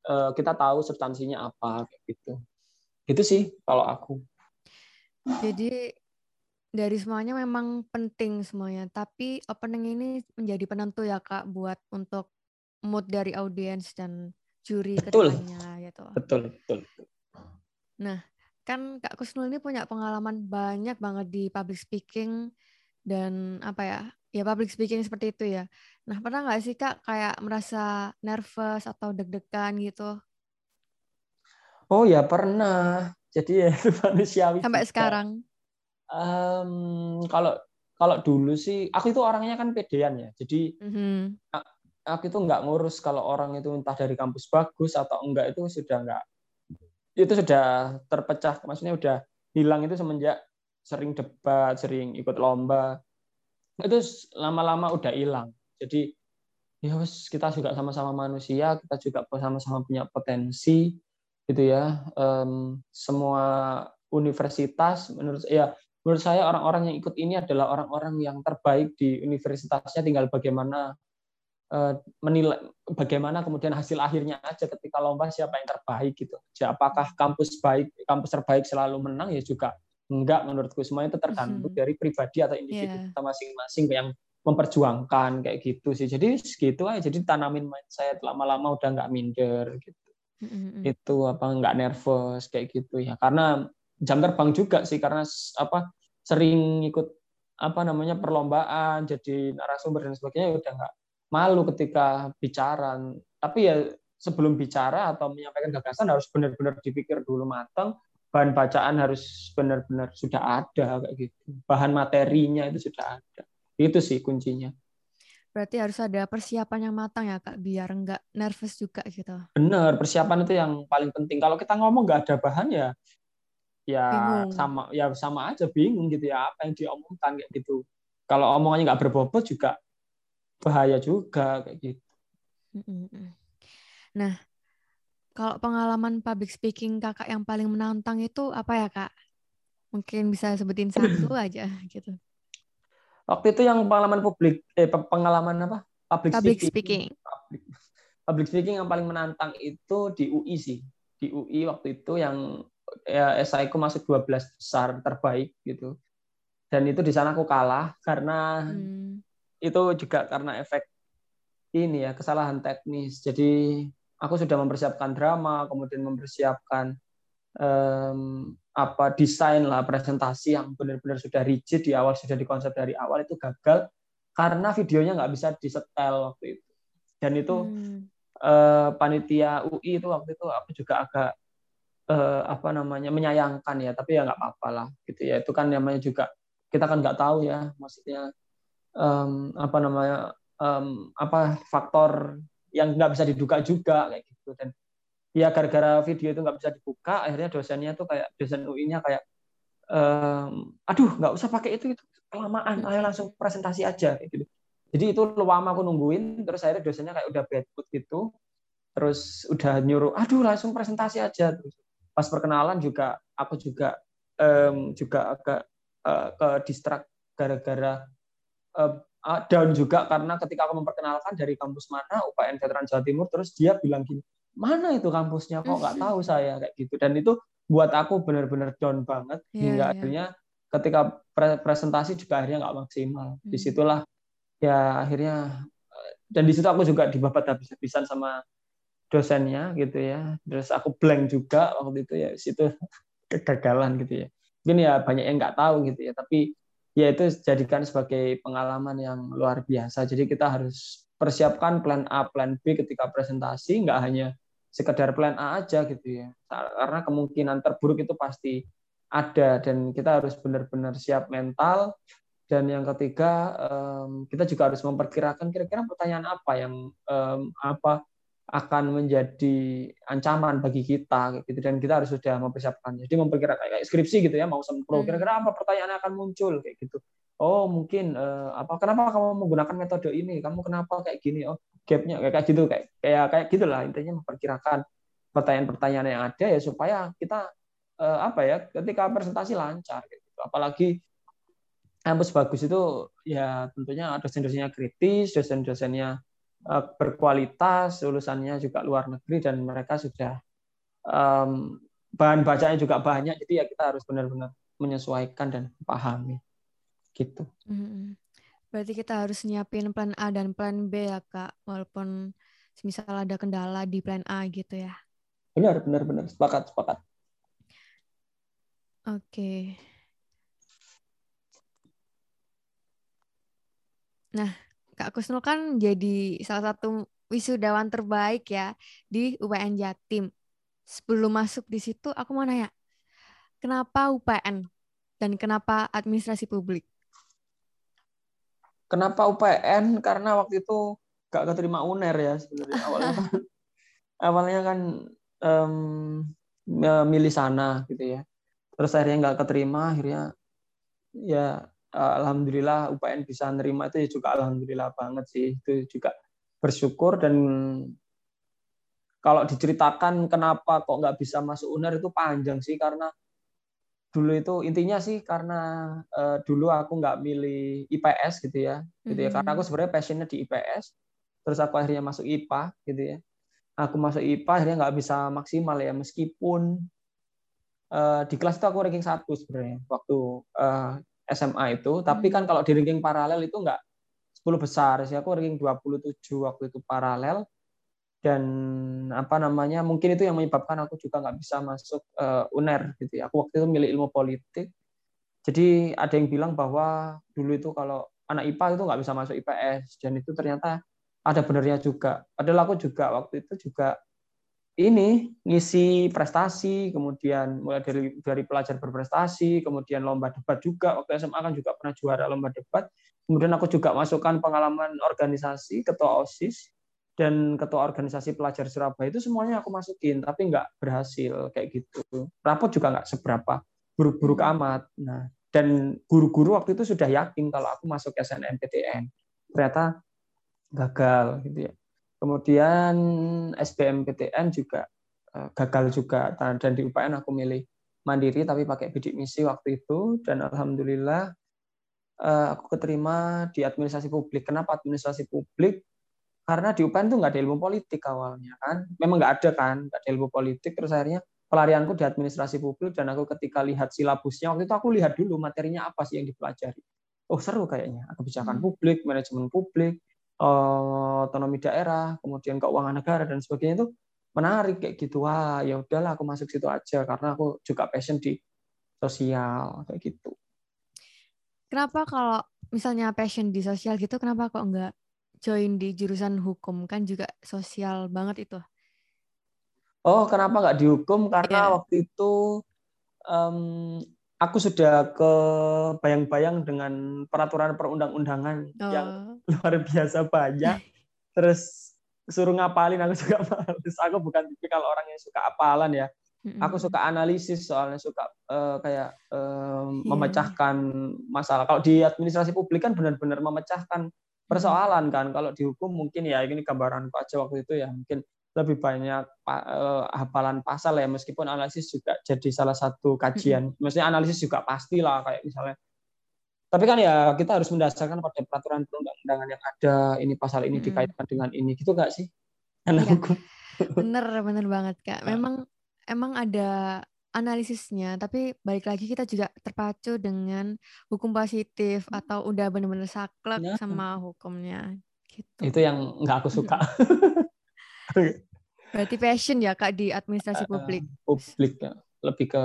uh, kita tahu substansinya apa kayak gitu. Gitu sih kalau aku. Jadi dari semuanya memang penting semuanya, tapi opening ini menjadi penentu ya Kak buat untuk mood dari audiens dan juri betul. ke depannya gitu. Betul, betul. Nah, kan Kak Kusnul ini punya pengalaman banyak banget di public speaking dan apa ya, ya public speaking seperti itu ya. Nah pernah nggak sih Kak kayak merasa nervous atau deg-degan gitu? Oh ya pernah. Jadi ya itu manusiawi. Sampai juga. sekarang? Um, kalau kalau dulu sih, aku itu orangnya kan pedean ya. Jadi mm-hmm. aku itu nggak ngurus kalau orang itu entah dari kampus bagus atau enggak itu sudah nggak itu sudah terpecah maksudnya udah hilang itu semenjak sering debat sering ikut lomba itu lama-lama udah hilang jadi ya wes kita juga sama-sama manusia kita juga sama-sama punya potensi gitu ya um, semua universitas menurut ya menurut saya orang-orang yang ikut ini adalah orang-orang yang terbaik di universitasnya tinggal bagaimana Eh, menilai bagaimana kemudian hasil akhirnya aja ketika lomba siapa yang terbaik gitu. Jadi apakah kampus baik kampus terbaik selalu menang ya juga enggak menurutku semuanya itu tergantung mm -hmm. dari pribadi atau individu yeah. kita masing-masing yang memperjuangkan kayak gitu sih. Jadi segitu aja. Jadi tanamin mindset lama-lama udah nggak minder gitu. Mm -hmm. Itu apa nggak nervous kayak gitu ya. Karena jam terbang juga sih karena apa sering ikut apa namanya perlombaan jadi narasumber dan sebagainya ya udah nggak malu ketika bicara. Tapi ya sebelum bicara atau menyampaikan gagasan harus benar-benar dipikir dulu matang. Bahan bacaan harus benar-benar sudah ada kayak gitu. Bahan materinya itu sudah ada. Itu sih kuncinya. Berarti harus ada persiapan yang matang ya kak, biar nggak nervous juga gitu. Benar, persiapan itu yang paling penting. Kalau kita ngomong nggak ada bahan ya, ya bingung. sama ya sama aja bingung gitu ya apa yang diomongkan kayak gitu. Kalau omongannya nggak berbobot juga bahaya juga kayak gitu. Nah, kalau pengalaman public speaking kakak yang paling menantang itu apa ya kak? Mungkin bisa sebutin satu aja gitu. Waktu itu yang pengalaman publik, eh pengalaman apa? Public, public speaking. speaking. Public, public speaking yang paling menantang itu di UI sih. Di UI waktu itu yang ya, SI ku masuk 12 besar terbaik gitu. Dan itu di sana aku kalah karena hmm itu juga karena efek ini ya kesalahan teknis. Jadi aku sudah mempersiapkan drama, kemudian mempersiapkan um, apa desain lah presentasi yang benar-benar sudah rigid di awal sudah dikonsep dari awal itu gagal karena videonya nggak bisa disetel waktu itu. Dan itu hmm. uh, panitia UI itu waktu itu aku juga agak uh, apa namanya menyayangkan ya, tapi ya nggak apa-apa lah gitu ya. Itu kan namanya juga kita kan nggak tahu ya, maksudnya um, apa namanya um, apa faktor yang nggak bisa diduga juga kayak gitu. Dan ya gara-gara video itu nggak bisa dibuka akhirnya dosennya tuh kayak dosen UI-nya kayak um, aduh nggak usah pakai itu itu kelamaan ayo langsung presentasi aja kayak gitu. Jadi itu lama aku nungguin terus akhirnya dosennya kayak udah bad mood gitu terus udah nyuruh aduh langsung presentasi aja terus pas perkenalan juga aku juga um, juga agak uh, ke distrak gara-gara uh, down juga karena ketika aku memperkenalkan dari kampus mana UPN Veteran Jawa Timur terus dia bilang gini mana itu kampusnya? Kok nggak tahu saya? Kayak gitu. Dan itu buat aku benar-benar down banget yeah, hingga yeah. akhirnya ketika pre presentasi juga akhirnya nggak maksimal. Di situlah ya akhirnya dan di situ aku juga dibabat habis-habisan sama dosennya gitu ya terus aku blank juga waktu itu ya situ kegagalan gitu ya mungkin ya banyak yang nggak tahu gitu ya tapi ya itu jadikan sebagai pengalaman yang luar biasa. Jadi kita harus persiapkan plan A, plan B ketika presentasi, nggak hanya sekedar plan A aja gitu ya. Karena kemungkinan terburuk itu pasti ada dan kita harus benar-benar siap mental. Dan yang ketiga, kita juga harus memperkirakan kira-kira pertanyaan apa yang apa akan menjadi ancaman bagi kita gitu. Dan kita harus sudah mempersiapkan jadi memperkirakan kayak skripsi gitu ya mau sempro hmm. kira-kira apa pertanyaan akan muncul kayak gitu. Oh mungkin uh, apa kenapa kamu menggunakan metode ini? Kamu kenapa kayak gini? Oh gapnya kayak gitu kayak kayak kayak gitulah intinya memperkirakan pertanyaan-pertanyaan yang ada ya supaya kita uh, apa ya ketika presentasi lancar gitu. Apalagi kampus bagus itu ya tentunya dosen-dosennya kritis dosen-dosennya Eh, berkualitas, lulusannya juga luar negeri dan mereka sudah um, bahan bacanya juga banyak, jadi ya kita harus benar-benar menyesuaikan dan pahami gitu. Berarti kita harus nyiapin plan A dan plan B ya kak, walaupun misal ada kendala di plan A gitu ya. Benar, benar, benar, sepakat, sepakat. Oke. Nah, Kak Kusnul kan jadi salah satu wisudawan terbaik ya di UPN Jatim. Sebelum masuk di situ, aku mau nanya, kenapa UPN dan kenapa administrasi publik? Kenapa UPN? Karena waktu itu gak keterima UNER ya sebenarnya awalnya. Kan, awalnya kan um, milih sana gitu ya. Terus akhirnya nggak keterima, akhirnya ya alhamdulillah UPN bisa nerima itu ya juga alhamdulillah banget sih. Itu juga bersyukur dan kalau diceritakan kenapa kok nggak bisa masuk UNER itu panjang sih karena dulu itu intinya sih karena uh, dulu aku nggak milih IPS gitu ya gitu ya karena aku hmm. sebenarnya passionnya di IPS terus aku akhirnya masuk IPA gitu ya aku masuk IPA akhirnya nggak bisa maksimal ya meskipun uh, di kelas itu aku ranking satu sebenarnya waktu uh, eh, SMA itu tapi hmm. kan kalau di ranking paralel itu nggak 10 besar sih aku ranking 27 waktu itu paralel dan apa namanya mungkin itu yang menyebabkan aku juga nggak bisa masuk uh, UNER gitu ya. Aku waktu itu milih ilmu politik. Jadi ada yang bilang bahwa dulu itu kalau anak IPA itu nggak bisa masuk IPS dan itu ternyata ada benernya juga. Padahal aku juga waktu itu juga ini ngisi prestasi, kemudian mulai dari dari pelajar berprestasi, kemudian lomba debat juga. Waktu SMA kan juga pernah juara lomba debat. Kemudian aku juga masukkan pengalaman organisasi, ketua OSIS, dan ketua organisasi pelajar Surabaya itu semuanya aku masukin tapi nggak berhasil kayak gitu rapot juga nggak seberapa buruk-buruk hmm. amat nah dan guru-guru waktu itu sudah yakin kalau aku masuk SNMPTN ternyata gagal gitu ya kemudian SBMPTN juga eh, gagal juga. Dan di UPN aku milih mandiri tapi pakai bidik misi waktu itu. Dan alhamdulillah eh, aku keterima di administrasi publik. Kenapa administrasi publik? Karena di UPN tuh nggak ada ilmu politik awalnya kan. Memang nggak ada kan nggak ada ilmu politik. Terus akhirnya pelarianku di administrasi publik dan aku ketika lihat silabusnya waktu itu aku lihat dulu materinya apa sih yang dipelajari. Oh seru kayaknya. Kebijakan hmm. publik manajemen publik otonomi daerah kemudian keuangan negara dan sebagainya itu menarik kayak gitu wah ya udahlah aku masuk situ aja karena aku juga passion di sosial kayak gitu kenapa kalau misalnya passion di sosial gitu kenapa kok enggak join di jurusan hukum kan juga sosial banget itu. Oh, kenapa nggak dihukum? Karena yeah. waktu itu um, aku sudah ke bayang-bayang dengan peraturan perundang-undangan oh. yang luar biasa banyak. Terus suruh ngapalin aku juga males. Aku bukan tipikal orang yang suka apalan ya. Mm-hmm. Aku suka analisis soalnya suka uh, kayak uh, yeah. memecahkan masalah. Kalau di administrasi publik kan benar-benar memecahkan persoalan kan kalau dihukum mungkin ya ini gambaran aja waktu itu ya mungkin lebih banyak uh, hafalan pasal ya meskipun analisis juga jadi salah satu kajian maksudnya analisis juga pastilah kayak misalnya tapi kan ya kita harus mendasarkan pada peraturan perundang-undangan yang ada ini pasal ini dikaitkan dengan ini gitu nggak sih ya, bener bener banget kak nah. memang emang ada analisisnya, tapi balik lagi kita juga terpacu dengan hukum positif atau udah bener-bener saklek ya. sama hukumnya. Gitu. Itu yang nggak aku suka. Berarti passion ya kak di administrasi publik. Uh, publik ya. lebih ke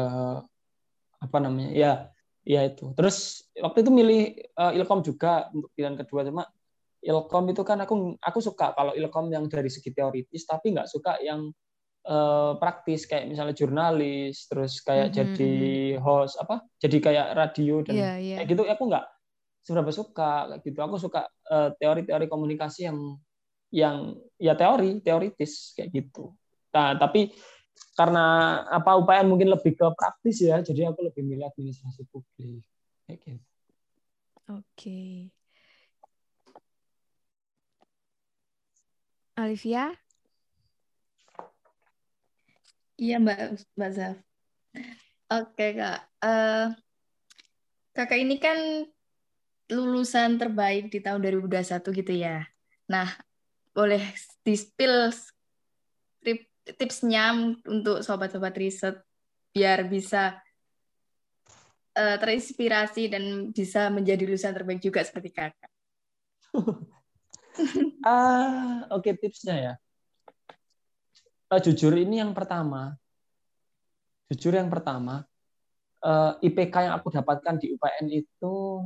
apa namanya? Ya, ya itu. Terus waktu itu milih uh, Ilkom juga untuk pilihan kedua cuma Ilkom itu kan aku aku suka kalau Ilkom yang dari segi teoritis tapi nggak suka yang uh, praktis kayak misalnya jurnalis terus kayak mm-hmm. jadi host apa jadi kayak radio dan yeah, yeah. kayak gitu aku nggak seberapa suka kayak gitu aku suka uh, teori-teori komunikasi yang yang ya teori teoritis kayak gitu nah tapi karena apa upaya mungkin lebih ke praktis ya jadi aku lebih milih administrasi publik kayak gitu oke okay. Alivia Iya Mbak Mbak Zaf. Oke Kak. Uh, kakak ini kan lulusan terbaik di tahun 2021 gitu ya. Nah, boleh di-spill tipsnya untuk sobat-sobat riset biar bisa uh, terinspirasi dan bisa menjadi lulusan terbaik juga seperti kakak. ah, oke okay, tipsnya ya uh, jujur ini yang pertama. Jujur yang pertama, uh, eh, IPK yang aku dapatkan di UPN itu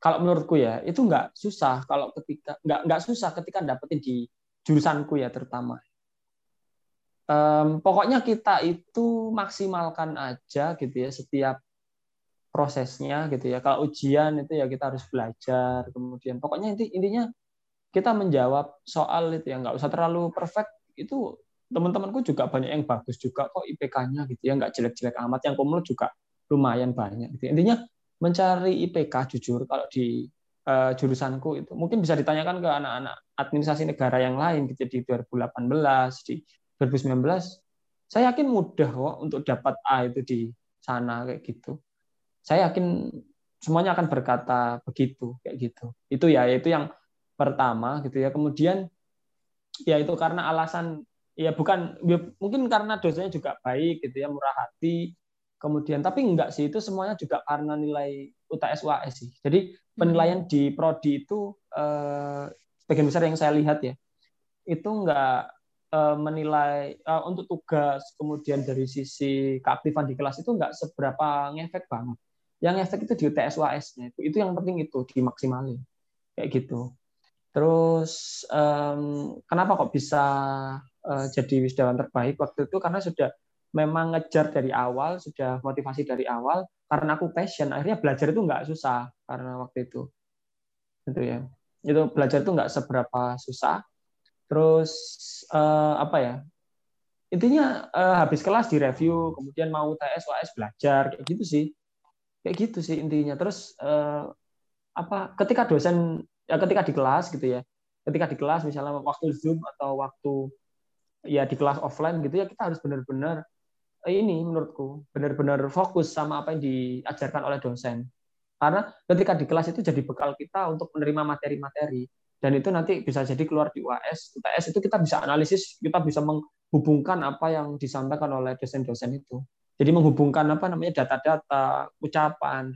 kalau menurutku ya itu nggak susah kalau ketika nggak nggak susah ketika dapetin di jurusanku ya terutama. Um, pokoknya kita itu maksimalkan aja gitu ya setiap prosesnya gitu ya. Kalau ujian itu ya kita harus belajar kemudian. Pokoknya inti intinya kita menjawab soal itu ya nggak usah terlalu perfect. Itu teman-temanku juga banyak yang bagus juga kok IPK-nya gitu ya nggak jelek-jelek amat. Yang kumul juga lumayan banyak gitu intinya mencari IPK jujur kalau di uh, jurusanku itu. Mungkin bisa ditanyakan ke anak-anak administrasi negara yang lain gitu di 2018 di 2019 saya yakin mudah kok untuk dapat A itu di sana kayak gitu. Saya yakin semuanya akan berkata begitu kayak gitu. Itu ya itu yang pertama gitu ya. Kemudian ya itu karena alasan ya bukan ya mungkin karena dosanya juga baik gitu ya murah hati kemudian tapi enggak sih itu semuanya juga karena nilai UTS UAS sih. Jadi penilaian hmm. di prodi itu eh, sebagian besar yang saya lihat ya itu enggak eh, menilai eh, untuk tugas kemudian dari sisi keaktifan di kelas itu enggak seberapa ngefek banget. Yang efek itu di UTS UAS-nya itu. Itu yang penting itu dimaksimalin. Kayak gitu. Terus um, kenapa kok bisa uh, jadi wisudawan terbaik waktu itu? Karena sudah memang ngejar dari awal, sudah motivasi dari awal. Karena aku passion, akhirnya belajar itu nggak susah karena waktu itu, itu ya. Itu belajar itu nggak seberapa susah. Terus uh, apa ya? Intinya uh, habis kelas di review, kemudian mau TS, UAS belajar kayak gitu sih, kayak gitu sih intinya. Terus uh, apa? Ketika dosen, ya ketika di kelas gitu ya, ketika di kelas misalnya waktu zoom atau waktu ya di kelas offline gitu ya kita harus benar-benar eh, ini menurutku benar-benar fokus sama apa yang diajarkan oleh dosen. Karena ketika di kelas itu jadi bekal kita untuk menerima materi-materi. Dan itu nanti bisa jadi keluar di UAS UTS itu kita bisa analisis kita bisa menghubungkan apa yang disampaikan oleh dosen-dosen itu. Jadi menghubungkan apa namanya data-data ucapan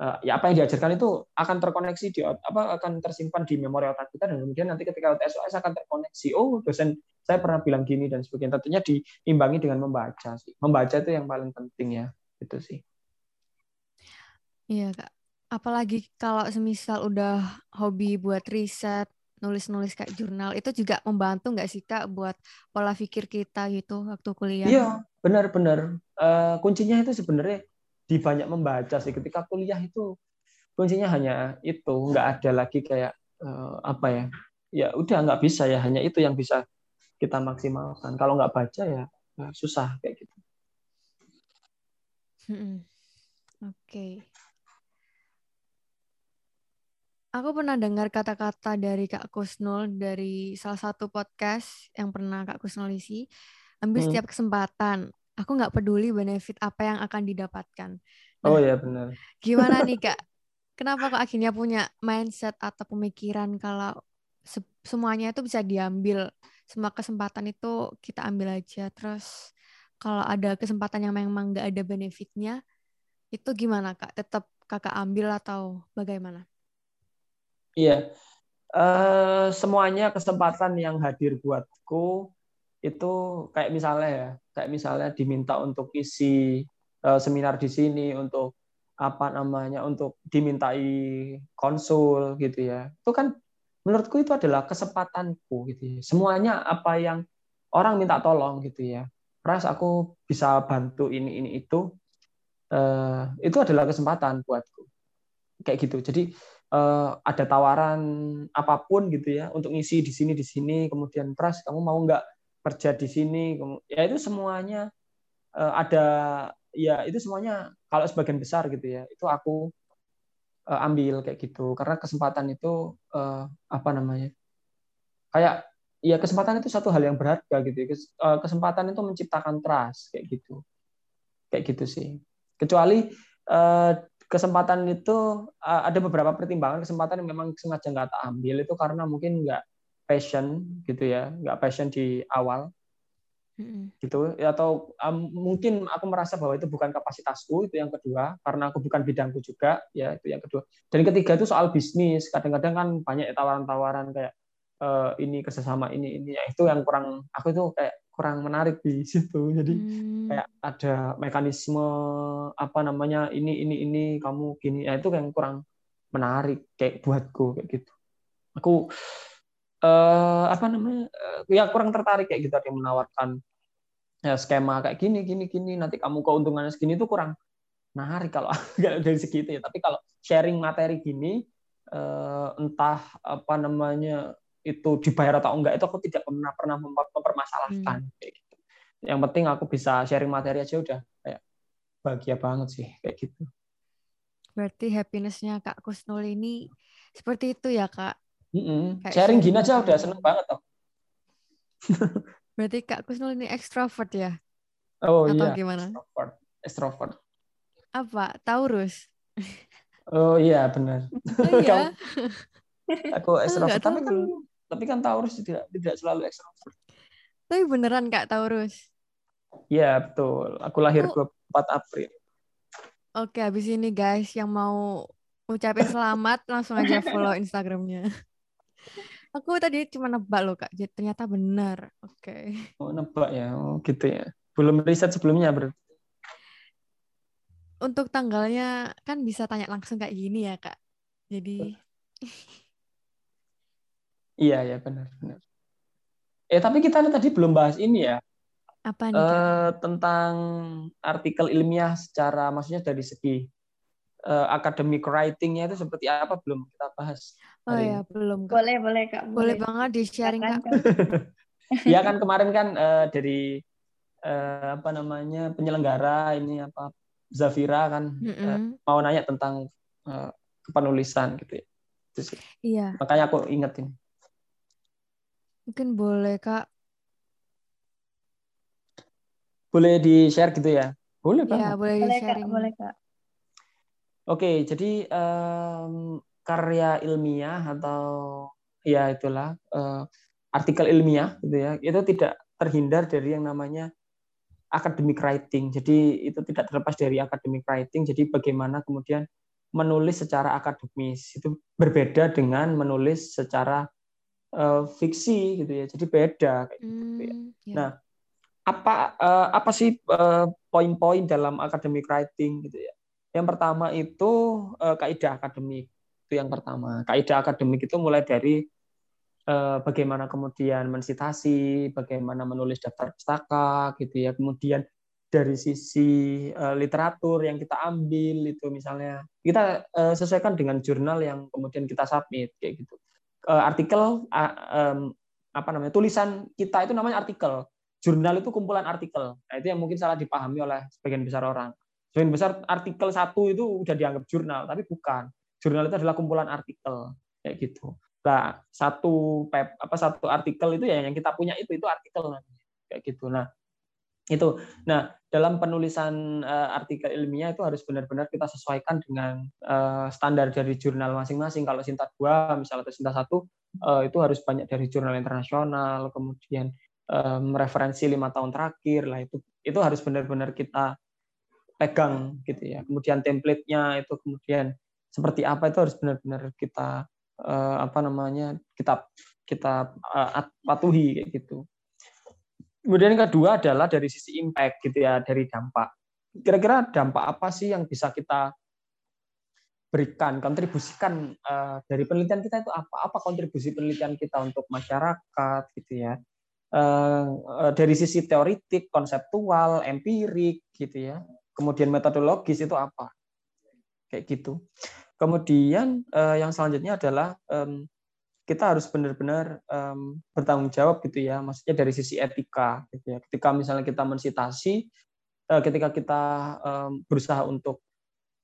uh, ya apa yang diajarkan itu akan terkoneksi di apa akan tersimpan di memori otak kita dan kemudian nanti ketika UTS akan terkoneksi. Oh dosen saya pernah bilang gini dan sebagainya. Tentunya diimbangi dengan membaca sih. Membaca itu yang paling penting ya itu sih. Iya kak. Apalagi kalau semisal udah hobi buat riset nulis-nulis kayak jurnal itu juga membantu nggak sih kak buat pola pikir kita gitu waktu kuliah? Iya benar-benar uh, kuncinya itu sebenarnya di banyak membaca sih. Ketika kuliah itu kuncinya hanya itu. Nggak ada lagi kayak uh, apa ya? Ya udah nggak bisa ya. Hanya itu yang bisa kita maksimalkan kalau nggak baca ya, susah kayak gitu oke okay. Aku pernah dengar kata-kata dari Kak Kusnul dari salah satu podcast yang pernah Kak Kusnul isi. Ambil hmm. setiap kesempatan aku nggak peduli benefit apa yang akan didapatkan. Nah, oh ya benar. Gimana nih kak? Kenapa kok akhirnya punya mindset atau pemikiran kalau se semuanya itu bisa diambil, semua kesempatan itu kita ambil aja. Terus kalau ada kesempatan yang memang nggak ada benefitnya, itu gimana kak? Tetap kakak ambil atau bagaimana? Iya, uh, semuanya kesempatan yang hadir buatku itu kayak misalnya ya, kayak misalnya diminta untuk isi uh, seminar di sini untuk apa namanya untuk dimintai konsul gitu ya. Itu kan menurutku itu adalah kesempatanku gitu ya. Semuanya apa yang orang minta tolong gitu ya. Ras aku bisa bantu ini ini itu uh, itu adalah kesempatan buatku. Kayak gitu. Jadi uh, ada tawaran apa pun gitu ya untuk ngisi di sini di sini kemudian Pras kamu mau nggak kerja di sini ya itu semuanya uh, ada ya itu semuanya kalau sebagian besar gitu ya itu aku uh, ambil kayak gitu. Karena kesempatan itu uh, apa namanya kayak ya kesempatan itu satu hal yang berharga gitu ya. kesempatan itu menciptakan trust kayak gitu. Kayak gitu sih. Kecuali uh, kesempatan itu ada beberapa pertimbangan. Kesempatan yang memang sengaja nggak tak ambil itu karena mungkin nggak passion gitu ya. Nggak passion di awal mm-hmm. gitu ya, atau um, mungkin aku merasa bahwa itu bukan kapasitasku itu yang kedua karena aku bukan bidangku juga ya itu yang kedua dan ketiga itu soal bisnis kadang-kadang kan banyak tawaran-tawaran kayak uh, ini kerjasama ini ini ya itu yang kurang aku itu kayak kurang menarik di situ. Jadi Hmm. kayak ada mekanisme apa namanya ini ini ini kamu gini ya itu yang kurang menarik kayak buatku kayak gitu. Aku eh apa namanya eh, ya kurang tertarik kayak gitu ada yang menawarkan ya skema kayak gini gini gini nanti kamu keuntungannya segini itu kurang menarik kalau dari segi itu ya. Tapi kalau sharing materi gini eh, entah apa namanya itu dibayar atau enggak itu aku tidak pernah pernah memper- mempermasalahkan kayak gitu. Yang penting aku bisa sharing materi aja udah kayak bahagia banget sih kayak gitu. Berarti happiness-nya Kak Kusnul ini seperti itu ya, Kak? Kayak Sharing gini aja udah materi. seneng banget toh. Berarti Kak Kusnul ini extrovert ya? Oh Atau iya, gimana? extrovert. Extrovert. Apa? Taurus? Oh iya benar. Oh iya? Aku extrovert nggak tapi kan tapi kan Taurus tidak tidak selalu extrovert. Tapi beneran Kak Taurus? Iya betul. Aku lahir Aku- 24 April. Oke, habis ini guys yang mau ucapin selamat langsung aja follow Instagramnya. Aku tadi cuma nebak loh Kak, jadi ternyata benar. Oke. Oh nebak ya. Oh gitu ya. Belum riset sebelumnya berarti. Untuk tanggalnya kan bisa tanya langsung kayak gini ya Kak. Jadi Iya ya benar benar. Eh tapi kita tadi belum bahas ini ya apa nih Kak? eh, tentang artikel ilmiah secara maksudnya dari segi eh, academic writing-nya itu seperti apa belum kita bahas. Oh hari ya, belum Kak. Boleh, boleh Kak. Boleh banget di-sharing Kak. Iya kan kemarin kan eh, dari eh, apa namanya penyelenggara ini apa Zafira kan eh, Mm-mm. mau nanya tentang eh, kepenulisan gitu ya. Itu sih. Iya, Makanya aku ingetin. mungkin boleh Kak. Boleh di-share gitu ya? Boleh Iya, banget. boleh Boleh Kak, di-sharing. boleh Kak. Oke, jadi em, karya ilmiah atau ya itulah eh, artikel ilmiah gitu ya, itu tidak terhindar dari yang namanya academic writing. Jadi itu tidak terlepas dari academic writing. Jadi bagaimana kemudian menulis secara akademis itu berbeda dengan menulis secara eh, fiksi gitu ya. Jadi beda kayak gitu ya. Hmm, ya. Nah, apa eh, apa sih eh, poin-poin dalam academic writing gitu ya? Yang pertama itu eh, kaidah akademik. Itu yang pertama. Kaidah akademik itu mulai dari eh, bagaimana kemudian mensitasi, bagaimana menulis daftar pustaka gitu ya. Kemudian dari sisi eh, literatur yang kita ambil itu misalnya kita eh, sesuaikan dengan jurnal yang kemudian kita submit kayak gitu. Eh, artikel apa namanya? tulisan kita itu namanya artikel jurnal itu kumpulan artikel. Nah, itu yang mungkin salah dipahami oleh sebagian besar orang. Sebagian besar artikel satu itu udah dianggap jurnal, tapi bukan. Jurnal itu adalah kumpulan artikel kayak gitu. Nah, satu pep, apa satu artikel itu ya yang kita punya itu itu artikel kayak gitu. Nah, itu. Nah, dalam penulisan eh, artikel ilmiah itu harus benar-benar kita sesuaikan dengan eh, standar dari jurnal masing-masing. Kalau Sinta 2 misalnya atau Sinta 1 eh, itu harus banyak dari jurnal internasional, kemudian em, referensi lima tahun terakhir lah itu itu harus benar-benar kita pegang gitu ya kemudian template-nya itu kemudian seperti apa itu harus benar-benar kita eh, apa namanya kita kita eh, at- patuhi kayak gitu kemudian yang kedua adalah dari sisi impact gitu ya dari dampak kira-kira dampak apa sih yang bisa kita berikan kontribusikan eh, dari penelitian kita itu apa apa kontribusi penelitian kita untuk masyarakat gitu ya eh, dari sisi teoritik, konseptual, empirik gitu ya. Kemudian metodologis itu apa? Kayak gitu. Kemudian eh, yang selanjutnya adalah em, kita harus benar-benar em, bertanggung jawab gitu ya. Maksudnya dari sisi etika gitu ya. Ketika misalnya kita mensitasi, eh, ketika kita em, berusaha untuk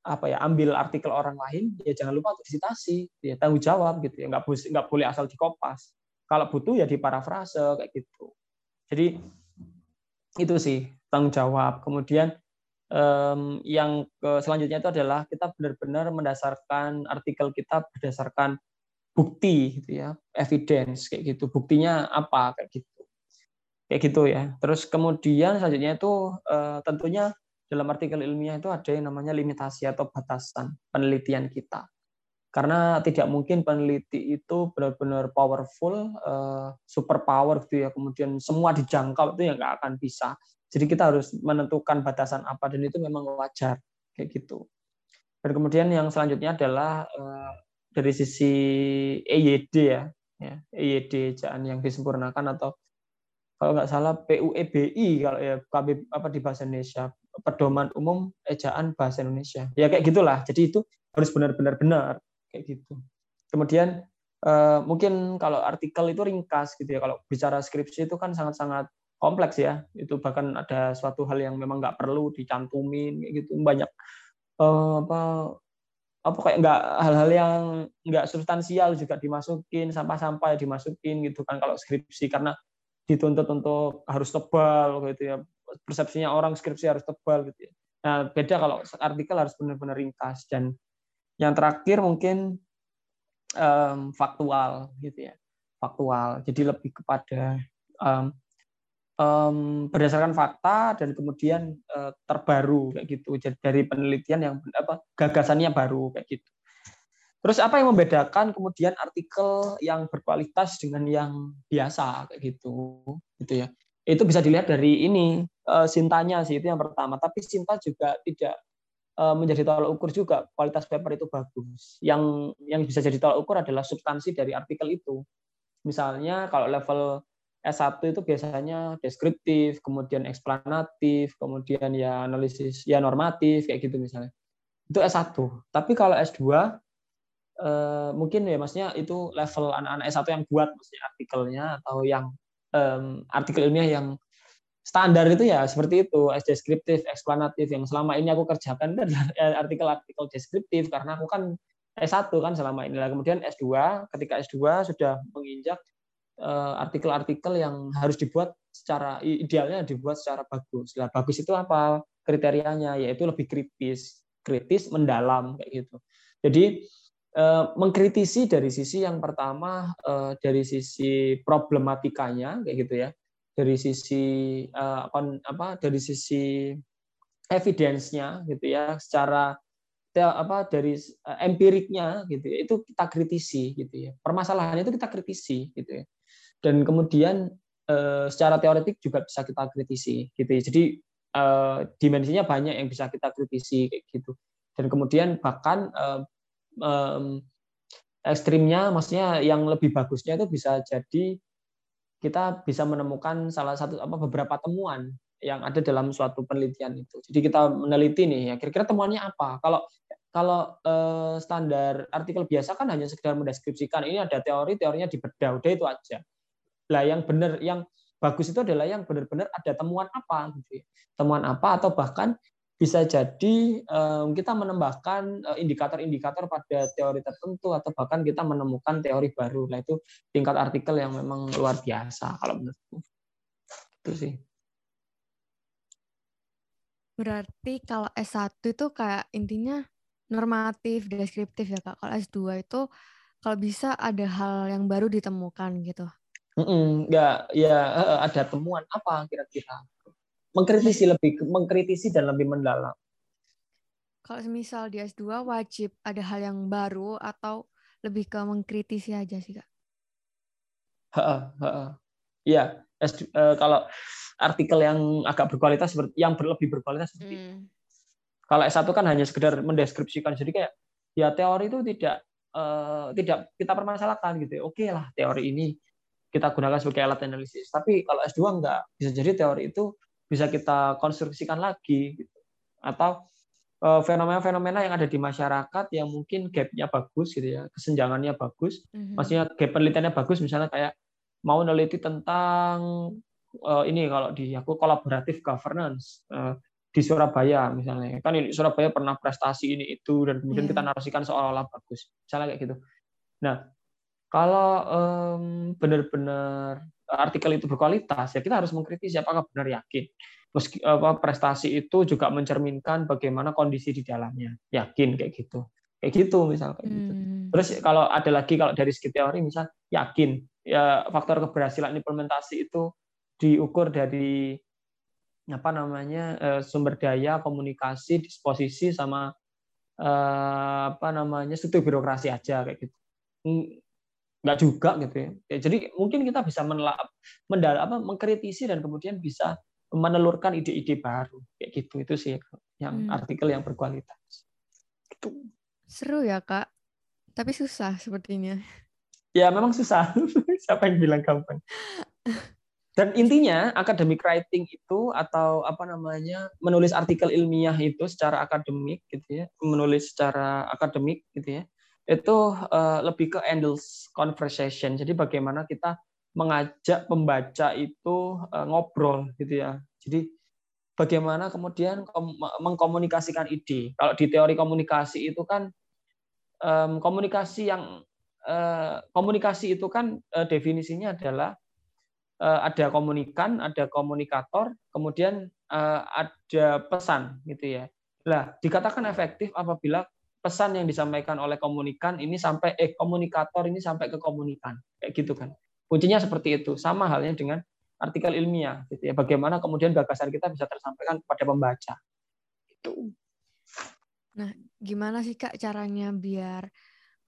apa ya ambil artikel orang lain ya jangan lupa untuk disitasi ya tanggung jawab gitu ya nggak boleh nggak boleh asal dikopas kalau butuh ya diparafrase kayak gitu. Jadi itu sih tanggung jawab. Kemudian em, yang ke, selanjutnya itu adalah kita benar-benar mendasarkan artikel kita berdasarkan bukti gitu ya, evidence kayak gitu. Buktinya apa kayak gitu. Kayak gitu ya. Terus kemudian selanjutnya itu eh, tentunya dalam artikel ilmiah itu ada yang namanya limitasi atau batasan penelitian kita. karena tidak mungkin peneliti itu benar-benar powerful, uh, super power gitu ya, kemudian semua dijangkau itu ya nggak akan bisa. Jadi kita harus menentukan batasan apa dan itu memang wajar kayak gitu. Dan kemudian yang selanjutnya adalah uh, dari sisi EYD ya, ya EYD ejaan yang disempurnakan atau kalau nggak salah PUEBI kalau ya KB apa di bahasa Indonesia pedoman umum ejaan bahasa Indonesia ya kayak gitulah jadi itu harus benar-benar benar kayak gitu. Kemudian uh, mungkin kalau artikel itu ringkas gitu ya. Kalau bicara skripsi itu kan sangat-sangat kompleks ya. Itu bahkan ada suatu hal yang memang nggak perlu dicantumin gitu. Banyak uh, apa apa kayak nggak hal-hal yang nggak substansial juga dimasukin sampah-sampah dimasukin gitu kan kalau skripsi karena dituntut untuk harus tebal gitu ya persepsinya orang skripsi harus tebal gitu ya. Nah beda kalau artikel harus benar-benar ringkas dan yang terakhir mungkin um, faktual gitu ya, faktual. Jadi lebih kepada um, um, berdasarkan fakta dan kemudian uh, terbaru kayak gitu. Dari penelitian yang apa gagasannya baru kayak gitu. Terus apa yang membedakan kemudian artikel yang berkualitas dengan yang biasa kayak gitu, gitu ya? Itu bisa dilihat dari ini uh, sintanya sih itu yang pertama. Tapi sinta juga tidak Eh, menjadi tolak ukur juga kualitas paper itu bagus. Yang yang bisa jadi tolak ukur adalah substansi dari artikel itu. Misalnya kalau level S1 itu biasanya deskriptif, kemudian eksplanatif, kemudian ya analisis ya normatif kayak gitu misalnya. Itu S1. Tapi kalau S2 eh, mungkin ya maksudnya itu level anak-anak S1 yang buat maksudnya artikelnya atau yang um, artikel ilmiah yang standar itu ya seperti itu deskriptif eksplanatif yang selama ini aku kerjakan adalah artikel-artikel deskriptif karena aku kan S1 kan selama ini kemudian S2 ketika S2 sudah menginjak eh, artikel-artikel yang harus dibuat secara idealnya dibuat secara bagus. Lah bagus itu apa? Kriterianya yaitu lebih kritis, kritis mendalam kayak gitu. Jadi eh, mengkritisi dari sisi yang pertama eh, dari sisi problematikanya kayak gitu ya. Dari sisi uh, apa dari sisi evidence-nya gitu ya. Secara apa dari empiriknya gitu ya. Itu kita kritisi gitu ya. Permasalahan itu kita kritisi gitu ya dan kemudian uh, secara teoretik juga bisa kita kritisi gitu ya jadi uh, dimensinya banyak yang bisa kita kritisi kayak gitu dan kemudian bahkan um, ekstrimnya maksudnya yang lebih bagusnya itu bisa jadi kita bisa menemukan salah satu apa beberapa temuan yang ada dalam suatu penelitian itu. Jadi kita meneliti nih ya kira-kira temuannya apa. Kalau kalau eh, standar artikel biasa kan hanya sekedar mendeskripsikan ini ada teori, teorinya dibedah udah itu aja. Lah yang benar yang bagus itu adalah yang benar-benar ada temuan apa gitu ya. Temuan apa atau bahkan bisa jadi kita menambahkan eh, indikator-indikator pada teori tertentu atau bahkan kita menemukan teori baru. Nah itu tingkat artikel yang memang luar biasa kalau menurutku. Itu sih. Berarti kalau S1 itu kayak intinya normatif, deskriptif ya Kak. Kalau S2 itu kalau bisa ada hal yang baru ditemukan gitu. -mm, ya, ya ada temuan apa kira-kira? mengkritisi lebih mengkritisi dan lebih mendalam. Kalau misal di S2 wajib ada hal yang baru atau lebih ke mengkritisi aja sih kak? Iya, uh, kalau artikel yang agak berkualitas seperti yang lebih berkualitas seperti hmm. Kalau S1 kan hanya sekedar mendeskripsikan jadi kayak ya teori itu tidak uh, tidak kita permasalahkan gitu. Oke lah teori ini kita gunakan sebagai alat analisis. Tapi kalau S2 enggak, bisa jadi teori itu bisa kita konstruksikan lagi gitu. atau eh, fenomena-fenomena yang ada di masyarakat yang mungkin gapnya bagus gitu ya kesenjangannya bagus mm-hmm. maksudnya gap penelitiannya bagus misalnya kayak mau neliti tentang uh, ini kalau di aku kolaboratif governance uh, di Surabaya misalnya kan ini Surabaya pernah prestasi ini itu dan kemudian yeah. kita narasikan seolah-olah bagus misalnya kayak gitu nah kalau um, benar-benar artikel itu berkualitas, ya kita harus mengkritisi apakah benar yakin. Meski apa, prestasi itu juga mencerminkan bagaimana kondisi di dalamnya. Yakin kayak gitu. Kayak gitu misal kayak gitu. Hmm. Terus kalau ada lagi kalau dari segi teori misal yakin ya faktor keberhasilan implementasi itu diukur dari apa namanya eh, sumber daya, komunikasi, disposisi sama uh, apa namanya struktur birokrasi aja kayak gitu nggak juga gitu ya. ya jadi mungkin kita bisa menelap mendal apa mengkritisi dan kemudian bisa menelurkan ide-ide baru. Kayak gitu itu sih yang hmm. artikel yang berkualitas. Gitu. seru ya kak. Tapi susah sepertinya. Ya memang susah. Siapa yang bilang gampang? Dan intinya academic writing itu atau apa namanya menulis artikel ilmiah itu secara akademik gitu ya. Menulis secara akademik gitu ya itu uh, lebih ke endless conversation. Jadi bagaimana kita mengajak pembaca itu uh, ngobrol gitu ya. Jadi bagaimana kemudian mengkomunikasikan ide. Kalau di teori komunikasi itu kan um, komunikasi yang uh, komunikasi itu kan definisinya adalah ada komunikan, ada komunikator, kemudian ada pesan gitu ya. Lah, dikatakan efektif apabila pesan yang disampaikan oleh komunikan ini sampai eh komunikator ini sampai ke komunikan. Kayak gitu kan. Kuncinya seperti itu. Sama halnya dengan artikel ilmiah gitu ya. Bagaimana kemudian gagasan kita bisa tersampaikan kepada pembaca. Itu nah gimana sih kak caranya biar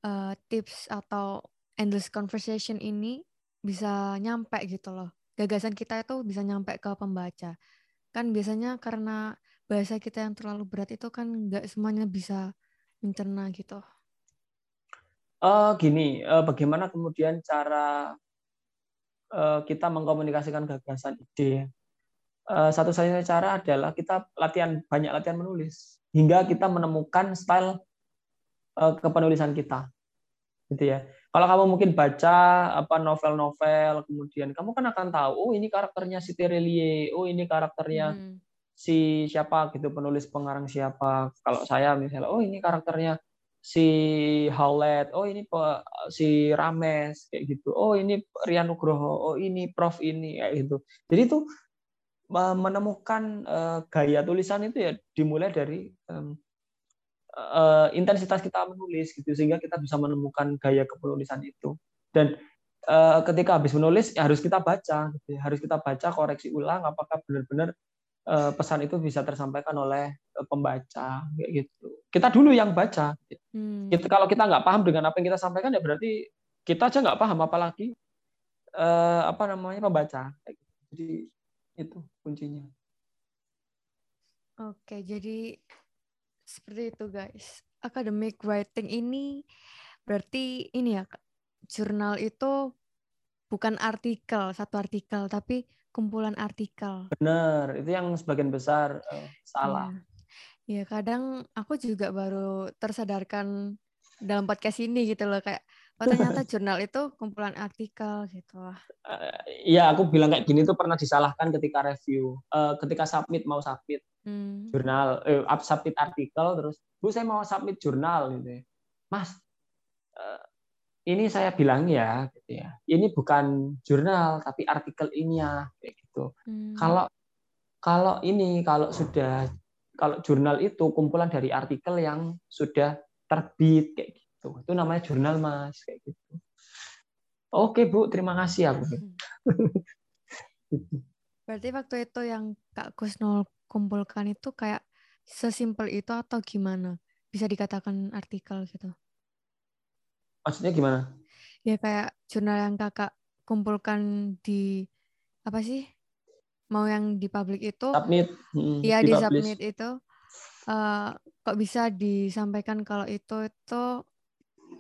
uh, tips atau endless conversation ini bisa nyampe gitu loh? Gagasan kita itu bisa nyampe ke pembaca. Kan biasanya karena bahasa kita yang terlalu berat itu kan nggak semuanya bisa mencerna gitu? Uh, gini, uh, bagaimana kemudian cara uh, kita mengkomunikasikan gagasan ide? Uh, satu-satunya cara adalah kita latihan banyak latihan menulis hingga kita menemukan style uh, kepenulisan kita, gitu ya. Kalau kamu mungkin baca apa novel-novel, kemudian kamu kan akan tahu, oh ini karakternya si Terelie, oh ini karakternya hmm si siapa gitu penulis pengarang siapa. Kalau saya misalnya oh ini karakternya si Howlett oh ini si Rames kayak gitu. Oh ini Rian Nugroho oh ini Prof ini kayak gitu. Jadi itu menemukan uh, gaya tulisan itu ya dimulai dari um, uh, intensitas kita menulis gitu sehingga kita bisa menemukan gaya kepenulisan itu. Dan uh, ketika habis menulis ya harus kita baca gitu ya. harus kita baca koreksi ulang apakah benar-benar uh, pesan itu bisa tersampaikan oleh uh, pembaca kayak gitu. Kita dulu yang baca. Hmm. Kita, kalau kita nggak paham dengan apa yang kita sampaikan ya berarti kita aja nggak paham apalagi uh, apa namanya pembaca. Gitu. Jadi itu kuncinya. Oke, jadi seperti itu guys. Academic writing ini berarti ini ya jurnal itu bukan artikel, satu artikel, tapi kumpulan artikel. Benar, itu yang sebagian besar uh, salah. Ya. ya, kadang aku juga baru tersadarkan dalam podcast ini gitu loh kayak oh ternyata jurnal itu kumpulan artikel gitu lah. Uh, ya, aku bilang kayak gini tuh pernah disalahkan ketika review, uh, ketika submit mau submit hmm. jurnal, eh, submit artikel terus, bu saya mau submit jurnal gitu. Ya. Mas, uh, ini saya bilang ya, gitu ya. Ini bukan jurnal tapi artikel ilmiah kayak gitu. Hmm. Kalau kalau ini kalau sudah kalau jurnal itu kumpulan dari artikel yang sudah terbit kayak gitu. Itu namanya jurnal mas kayak gitu. Oke bu, terima kasih aku. Berarti waktu itu yang Kak Kusnul kumpulkan itu kayak sesimpel itu atau gimana? Bisa dikatakan artikel gitu? Maksudnya gimana? Ya kayak jurnal yang kakak kumpulkan di apa sih? Mau yang di publik itu? Submit. Hmm, iya di, di submit itu. Uh, kok bisa disampaikan kalau itu itu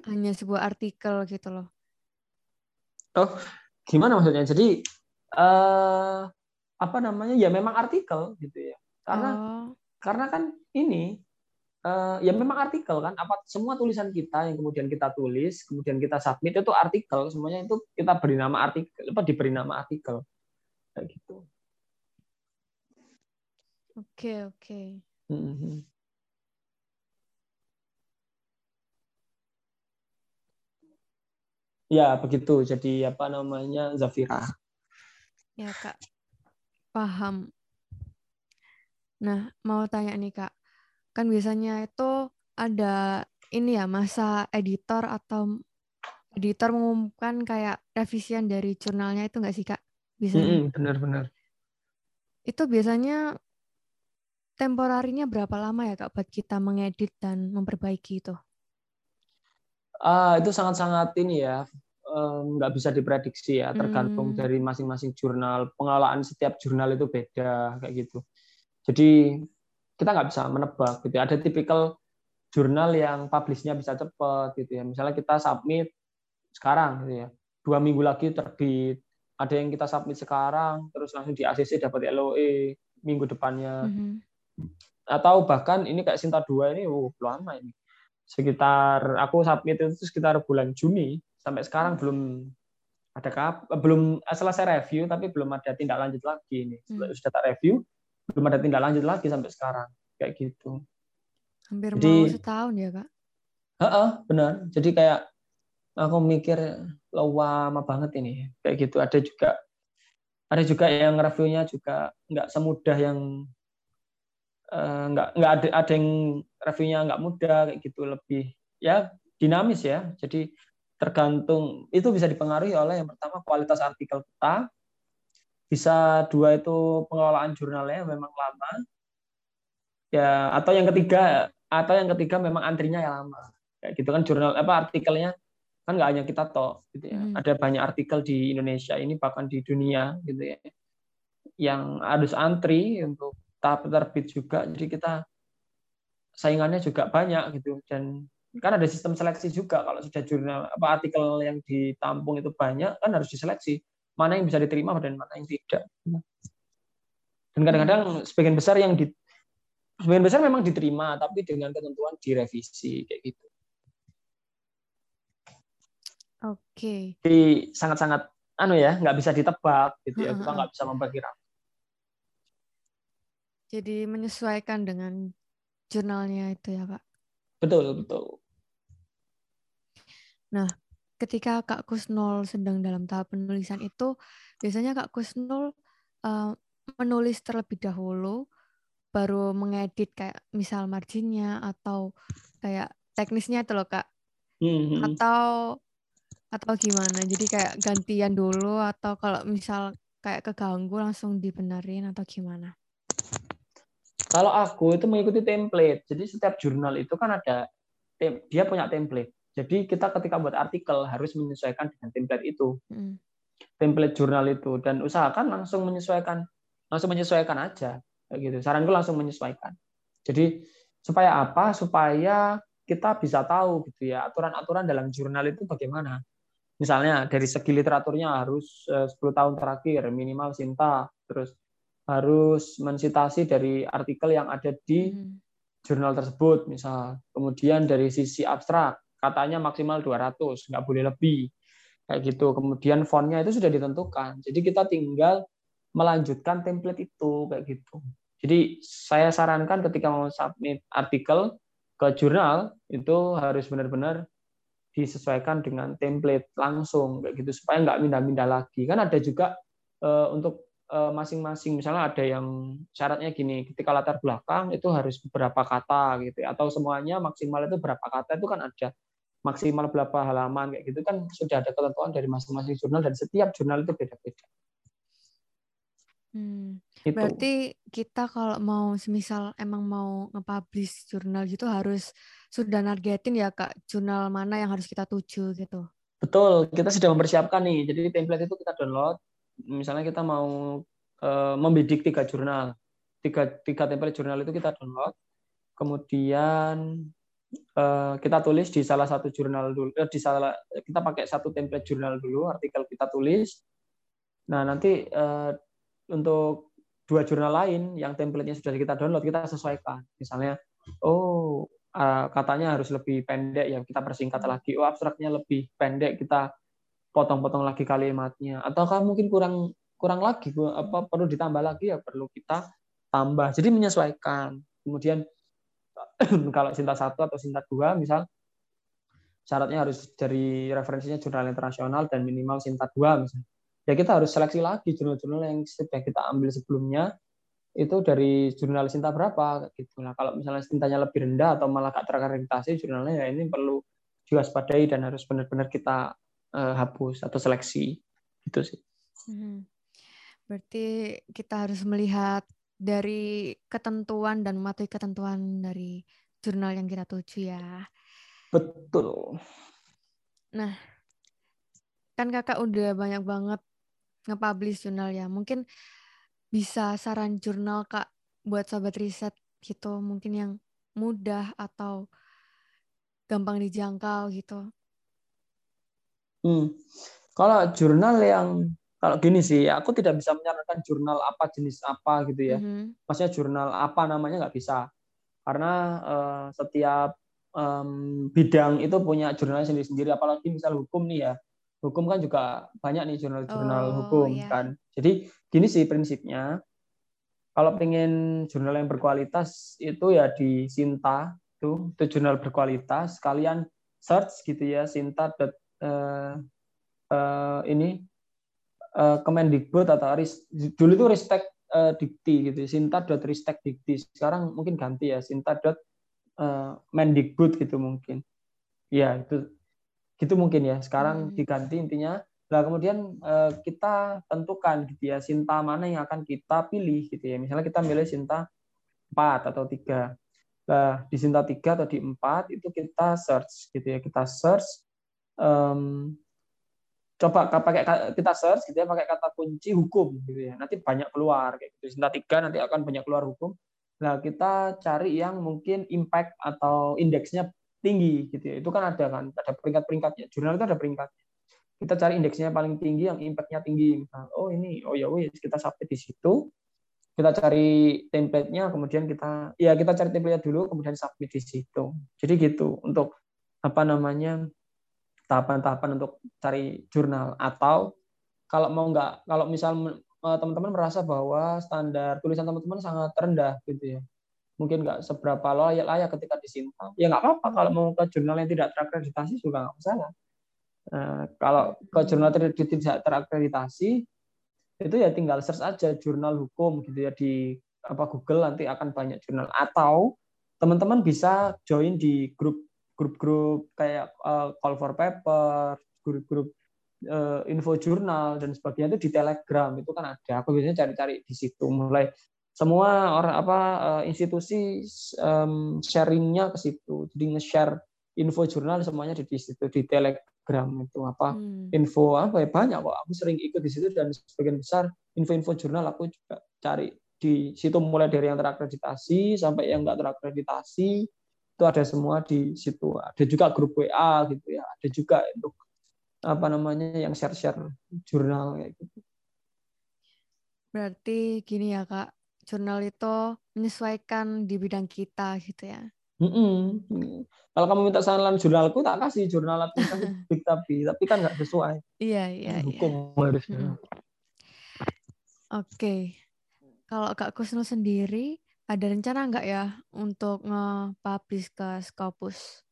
hanya sebuah artikel gitu loh? Oh, gimana maksudnya? Jadi uh, apa namanya? Ya memang artikel gitu ya. Karena oh. karena kan ini uh, ya memang artikel kan apa semua tulisan kita yang kemudian kita tulis kemudian kita submit itu artikel semuanya itu kita beri nama artikel apa diberi nama artikel. Kayak gitu. Oke oke. Mm-hmm. ya begitu. Jadi apa namanya Zafira? Ya kak. Paham. Nah mau tanya nih kak kan biasanya itu ada ini ya masa editor atau editor mengumumkan kayak revisian dari jurnalnya itu nggak sih kak? Biasanya. Mm -hmm, benar-benar. Itu biasanya temporarinya berapa lama ya Kak buat kita mengedit dan memperbaiki itu? Uh, itu sangat-sangat ini ya, nggak um, bisa diprediksi ya, tergantung hmm. dari masing-masing jurnal. Pengelolaan setiap jurnal itu beda kayak gitu. Jadi kita nggak bisa menebak gitu. Ada tipikal jurnal yang publishnya bisa cepat gitu ya. Misalnya kita submit sekarang gitu ya, dua minggu lagi terbit. Ada yang kita submit sekarang, terus langsung di ACC dapat LOE minggu depannya. Mm -hmm atau bahkan ini kayak Sinta 2 ini oh lama ini sekitar aku submit itu sekitar bulan Juni sampai sekarang belum ada kap, belum selesai review tapi belum ada tindak lanjut lagi ini hmm. sudah tak review belum ada tindak lanjut lagi sampai sekarang. Kayak gitu. Hampir jadi, mau setahun ya kak? Uh benar. Jadi kayak aku mikir lama banget ini. Kayak gitu. Ada juga ada juga yang reviewnya juga nggak semudah yang Eh, nggak nggak ada ada yang reviewnya nggak mudah kayak gitu. Lebih ya dinamis ya. Jadi tergantung itu bisa dipengaruhi oleh yang pertama kualitas artikel kita bisa dua itu pengelolaan jurnalnya memang lama. Ya atau yang ketiga atau yang ketiga memang antrinya yang lama. Kayak gitu kan jurnal apa artikelnya kan nggak hanya kita toh gitu ya. Hmm. ada banyak artikel di Indonesia ini bahkan di dunia gitu ya. Yang harus antri untuk tahap terbit juga. Jadi kita saingannya juga banyak gitu. Dan kan ada sistem seleksi juga. Kalau sudah jurnal apa artikel yang ditampung itu banyak kan harus diseleksi mana yang bisa diterima dan mana yang tidak. Dan kadang-kadang sebagian besar yang di sebagian besar memang diterima tapi dengan ketentuan direvisi kayak gitu. Oke. Okay. jadi sangat-sangat anu ya nggak bisa ditebak gitu ya kita nggak bisa memperkirakan. Jadi menyesuaikan dengan jurnalnya itu ya kak betul betul. Nah ketika kak Kusnul sedang dalam tahap penulisan itu biasanya kak Kusnul uh, menulis terlebih dahulu baru mengedit kayak misal marginnya atau kayak teknisnya itu loh kak mm-hmm. atau atau gimana jadi kayak gantian dulu atau kalau misal kayak keganggu langsung dibenerin atau gimana kalau aku itu mengikuti template. Jadi setiap jurnal itu kan ada dia punya template. Jadi kita ketika buat artikel harus menyesuaikan dengan template itu. Hmm. Template jurnal itu dan usahakan langsung menyesuaikan langsung menyesuaikan aja gitu. Saranku langsung menyesuaikan. Jadi supaya apa? Supaya kita bisa tahu gitu ya aturan-aturan dalam jurnal itu bagaimana. Misalnya dari segi literaturnya harus 10 eh, tahun terakhir minimal Sinta, terus harus mensitasi dari artikel yang ada di hmm. jurnal tersebut misal kemudian dari sisi abstrak katanya maksimal 200 nggak boleh lebih. Kayak gitu. Kemudian fontnya itu sudah ditentukan. Jadi kita tinggal melanjutkan template itu kayak gitu. Jadi saya sarankan ketika mau submit artikel ke jurnal itu harus benar-benar disesuaikan dengan template langsung kayak gitu. Supaya nggak pindah-pindah lagi. Kan ada juga uh, untuk Eh, masing-masing. Misalnya ada yang syaratnya gini ketika latar belakang itu harus beberapa kata gitu ya. atau semuanya maksimal itu berapa kata itu kan ada maksimal berapa halaman kayak gitu kan sudah ada ketentuan dari masing-masing jurnal dan setiap jurnal itu beda-beda. Hmm. Itu. Berarti kita kalau mau semisal emang mau nge-publish jurnal gitu harus sudah nargetin ya Kak jurnal mana yang harus kita tuju gitu. Betul, kita sudah mempersiapkan nih. Jadi template itu kita download, misalnya kita mau uh, membidik tiga jurnal, tiga, tiga template jurnal itu kita download, kemudian kita tulis di salah satu jurnal dulu, uh, di salah kita pakai satu template jurnal dulu, artikel kita tulis. Nah nanti uh, untuk dua jurnal lain yang templatenya sudah kita download kita sesuaikan. Misalnya, oh katanya harus lebih pendek ya kita persingkat lagi. Oh abstraknya lebih pendek kita potong-potong lagi kalimatnya ataukah mungkin kurang kurang lagi apa perlu ditambah lagi ya perlu kita tambah jadi menyesuaikan kemudian kalau cinta satu atau cinta dua misal syaratnya harus dari referensinya jurnal internasional dan minimal cinta dua misalnya ya kita harus seleksi lagi jurnal-jurnal yang sudah kita ambil sebelumnya itu dari jurnal cinta berapa gitu nah kalau misalnya cintanya lebih rendah atau malah gak terakreditasi jurnalnya ya ini perlu diwaspadai dan harus benar-benar kita uh, hapus atau seleksi itu sih. Hmm. Berarti kita harus melihat dari ketentuan dan mematuhi ketentuan dari jurnal yang kita tuju ya. Betul. Nah, kan kakak udah banyak banget nge-publish jurnal ya. Mungkin bisa saran jurnal kak buat sobat riset gitu, mungkin yang mudah atau gampang dijangkau gitu. Hmm. Kalau jurnal yang kalau gini sih, aku tidak bisa menyarankan jurnal apa jenis apa gitu ya. Mm-hmm. Maksudnya jurnal apa namanya nggak bisa, karena uh, setiap um, bidang itu punya jurnal sendiri-sendiri. Apalagi misal hukum nih ya, hukum kan juga banyak nih jurnal-jurnal oh, hukum yeah. kan. Jadi gini sih prinsipnya, kalau pengen jurnal yang berkualitas itu ya di Sinta itu, itu jurnal berkualitas. Kalian search gitu ya, Sinta. Uh, uh, ini uh, Kemendikbud atau dulu itu Ristek uh, Dikti gitu, Sinta.ristek Dikti. Sekarang mungkin ganti ya, Sinta. Uh, Mendikbud gitu mungkin. Ya itu gitu mungkin ya. Sekarang hmm. diganti intinya. Nah kemudian uh, kita tentukan gitu ya, Sinta mana yang akan kita pilih gitu ya. Misalnya kita milih Sinta 4 atau tiga. Nah, di Sinta 3 atau di 4 itu kita search gitu ya. Kita search um, coba pakai kita search gitu ya pakai kata kunci hukum gitu ya. Nanti banyak keluar kayak gitu. Tiga nanti akan banyak keluar hukum. Nah kita cari yang mungkin impact atau indeksnya tinggi gitu ya. Itu kan ada kan ada peringkat-peringkatnya. Jurnal itu ada peringkatnya. Kita cari indeksnya paling tinggi yang impactnya tinggi. Nah, oh ini oh ya wes kita submit di situ. Kita cari template-nya kemudian kita ya kita cari template dulu kemudian submit di situ. Jadi gitu untuk apa namanya tahapan-tahapan untuk cari jurnal. Atau kalau mau nggak kalau misal eh, teman-teman merasa bahwa standar tulisan teman-teman sangat rendah gitu ya. Mungkin nggak seberapa layak layak ketika disimpan. Ya nggak apa-apa kalau mau ke jurnal yang tidak terakreditasi juga nggak masalah. Nah, kalau ke jurnal tidak terakreditasi itu ya tinggal search aja jurnal hukum gitu ya di apa Google nanti akan banyak jurnal. Atau teman-teman bisa join di grup grup-grup kayak uh, call for paper, grup-grup uh, info jurnal dan sebagainya itu di Telegram itu kan ada. Aku biasanya cari-cari di situ mulai semua orang apa uh, institusi um, sharingnya ke situ. Jadi nge-share info jurnal semuanya di, di situ di Telegram itu apa hmm. info apa ya banyak kok. Aku sering ikut di situ dan sebagian besar info-info jurnal aku juga cari di situ mulai dari yang terakreditasi sampai yang enggak terakreditasi itu ada semua di situ. Ada juga grup WA gitu ya. Ada juga untuk apa namanya yang share-share jurnal kayak gitu. Berarti gini ya kak, jurnal itu menyesuaikan di bidang kita gitu ya. Mm -mm. Kalau kamu minta saran jurnalku, tak kasih jurnal tapi tapi tapi kan nggak sesuai. Iya iya. Hukum iya. harusnya. Oke, okay. kalau Kak Kusno sendiri ada rencana nggak ya untuk nge-publish ke Scopus?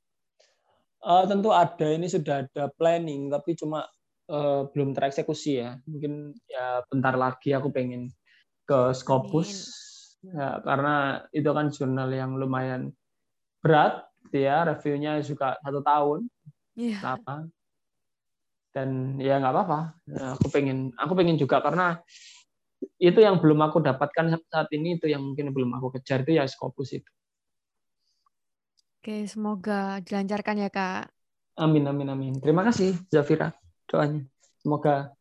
Uh, tentu ada, ini sudah ada planning, tapi cuma uh, belum tereksekusi ya. Mungkin ya bentar lagi aku pengen ke Scopus, ya, karena itu kan jurnal yang lumayan berat, ya. Reviewnya juga satu tahun, yeah. apa? Dan ya nggak apa-apa. Ya, aku pengen, aku pengen juga karena itu yang belum aku dapatkan saat ini itu yang mungkin belum aku kejar itu ya Scopus itu. Oke, semoga dilancarkan ya kak. Amin amin amin. Terima kasih Zafira doanya. Semoga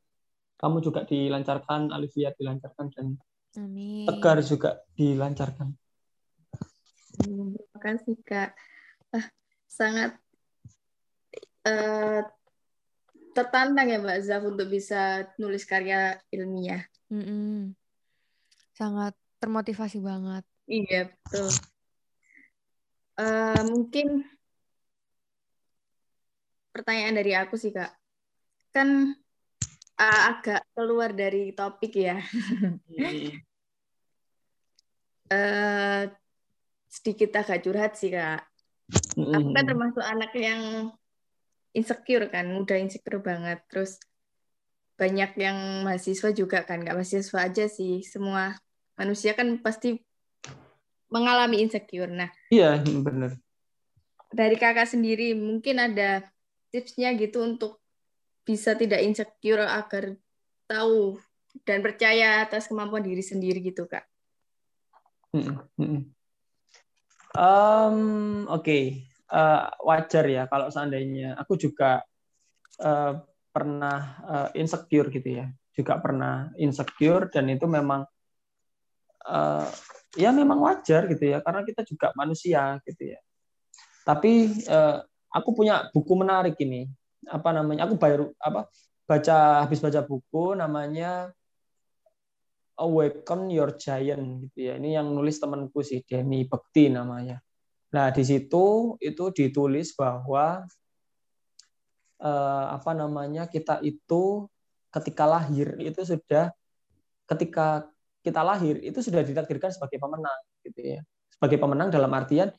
kamu juga dilancarkan, Alivia dilancarkan dan amin. Tegar juga dilancarkan. Terima kasih kak. Ah, sangat uh, tertantang ya Mbak Zaf untuk bisa nulis karya ilmiah. Mm-mm. Sangat termotivasi banget. Iya, betul. Uh, mungkin pertanyaan dari aku sih, Kak. Kan uh, agak keluar dari topik ya. uh, sedikit agak curhat sih, Kak. Aku kan termasuk anak yang insecure kan, mudah insecure banget. Terus banyak yang mahasiswa juga kan nggak mahasiswa aja sih. Semua manusia kan pasti mengalami insecure. Nah iya benar dari kakak sendiri mungkin ada tipsnya gitu untuk bisa tidak insecure agar tahu dan percaya atas kemampuan diri sendiri gitu kak? Um, Oke, okay. uh, wajar ya kalau seandainya. Aku juga uh, pernah uh, insecure gitu ya, juga pernah insecure dan itu memang uh, ya memang wajar gitu ya, karena kita juga manusia gitu ya. Tapi uh, aku punya buku menarik ini, apa namanya? Aku baru apa baca habis baca buku namanya Awaken Your Giant gitu ya. Ini yang nulis temanku sih, Denny Bekti namanya. Nah, di situ itu ditulis bahwa eh, apa namanya? kita itu ketika lahir itu sudah ketika kita lahir itu sudah ditakdirkan sebagai pemenang gitu ya. Sebagai pemenang dalam artian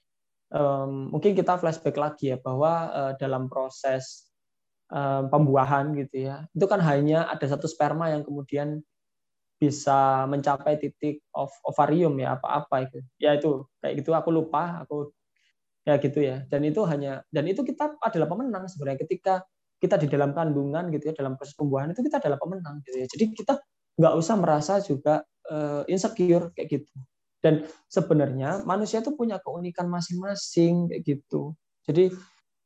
um, mungkin kita flashback lagi ya bahwa uh, dalam proses um, pembuahan gitu ya. Itu kan hanya ada satu sperma yang kemudian bisa mencapai titik of ovarium ya apa-apa itu ya itu kayak gitu aku lupa aku ya gitu ya. Dan itu hanya dan itu kita adalah pemenang sebenarnya. Ketika kita di dalam kandungan gitu ya dalam proses pembuahan itu kita adalah pemenang gitu ya. Jadi kita nggak usah merasa juga uh, insecure kayak gitu. Dan sebenarnya manusia itu punya keunikan masing-masing kayak gitu. Jadi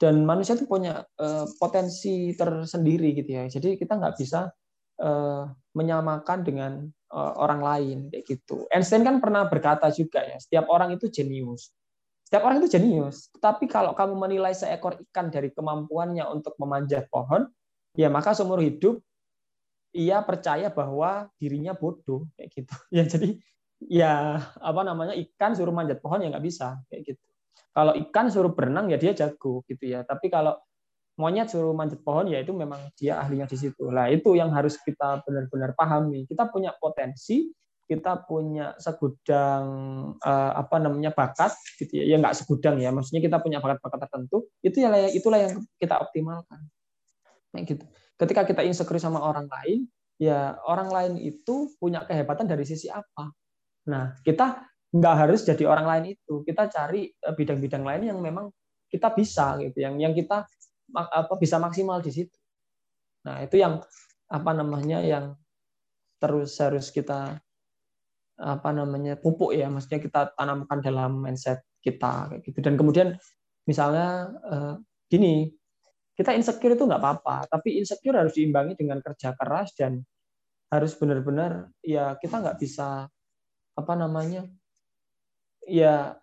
dan manusia itu punya uh, potensi tersendiri gitu ya. Jadi kita nggak bisa uh, menyamakan dengan uh, orang lain kayak gitu. Einstein kan pernah berkata juga ya, setiap orang itu jenius. Setiap orang itu jenius. Tapi kalau kamu menilai seekor ikan dari kemampuannya untuk memanjat pohon, ya maka seumur hidup ia percaya bahwa dirinya bodoh kayak gitu. Ya jadi ya apa namanya ikan suruh manjat pohon ya nggak bisa kayak gitu. Kalau ikan suruh berenang ya dia jago gitu ya. Tapi kalau monyet suruh manjat pohon ya itu memang dia ahlinya di situ. Lah itu yang harus kita benar-benar pahami. Kita punya potensi, kita punya segudang uh, apa namanya bakat gitu ya. Ya nggak segudang ya, maksudnya kita punya bakat-bakat tertentu, itu ya itulah yang kita optimalkan. Nah, gitu. Ketika kita insecure sama orang lain, ya orang lain itu punya kehebatan dari sisi apa? Nah, kita nggak harus jadi orang lain itu. Kita cari eh, bidang-bidang lain yang memang kita bisa gitu, yang yang kita apa bisa maksimal di situ. Nah, itu yang apa namanya yang terus harus kita apa namanya pupuk ya, maksudnya kita tanamkan dalam mindset kita kayak gitu. Dan kemudian misalnya uh, gini, kita insecure itu nggak apa-apa, tapi insecure harus diimbangi dengan kerja keras dan harus benar-benar ya kita nggak bisa apa namanya ya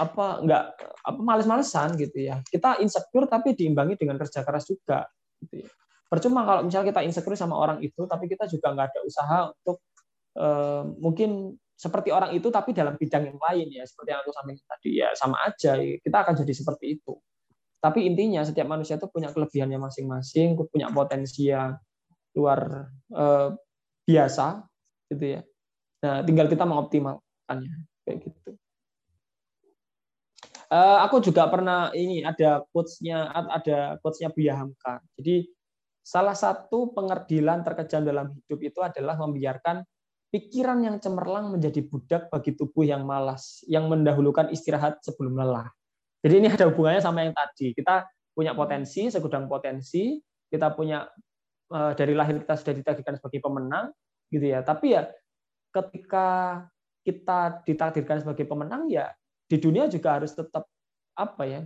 apa nggak apa males-malesan gitu ya. Kita insecure tapi diimbangi dengan kerja keras juga gitu ya. Percuma kalau misalnya kita insecure sama orang itu tapi kita juga nggak ada usaha untuk eh, mungkin seperti orang itu tapi dalam bidang yang lain ya seperti yang aku sampaikan tadi ya sama aja kita akan jadi seperti itu. Tapi intinya setiap manusia itu punya kelebihannya masing-masing, punya potensi yang luar eh, biasa gitu ya. Nah, tinggal kita mengoptimalkannya kayak gitu. Uh, aku juga pernah ini ada quotes-nya ada quotes-nya Buya Hamka. Jadi salah satu pengerdilan terkejam dalam hidup itu adalah membiarkan pikiran yang cemerlang menjadi budak bagi tubuh yang malas, yang mendahulukan istirahat sebelum lelah. Jadi ini ada hubungannya sama yang tadi. Kita punya potensi, segudang potensi, kita punya uh, dari lahir kita sudah ditakdirkan sebagai pemenang, gitu ya. Tapi ya ketika kita ditakdirkan sebagai pemenang ya di dunia juga harus tetap apa ya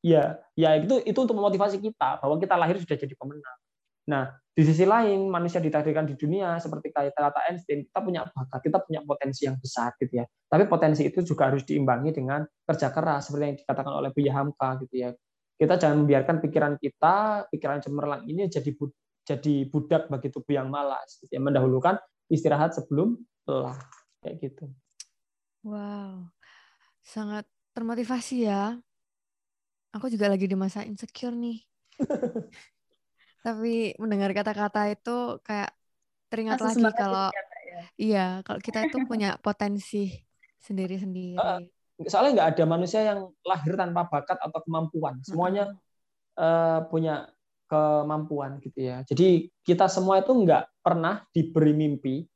ya ya itu itu untuk memotivasi kita bahwa kita lahir sudah jadi pemenang nah di sisi lain manusia ditakdirkan di dunia seperti kata Einstein kita punya bakat kita punya potensi yang besar gitu ya tapi potensi itu juga harus diimbangi dengan kerja keras seperti yang dikatakan oleh Buya Hamka gitu ya kita jangan membiarkan pikiran kita pikiran cemerlang ini jadi jadi budak bagi tubuh yang malas gitu ya mendahulukan istirahat sebelum lelah kayak gitu wow Sangat termotivasi ya. Aku juga lagi di masa insecure nih. Tapi mendengar kata-kata itu kayak teringat lagi kalau ya, ya. iya, kalau kita itu punya potensi sendiri-sendiri. Uh, soalnya nggak ada manusia yang lahir tanpa bakat atau kemampuan. Semuanya uh, punya kemampuan gitu ya. Jadi kita semua itu nggak pernah diberi mimpi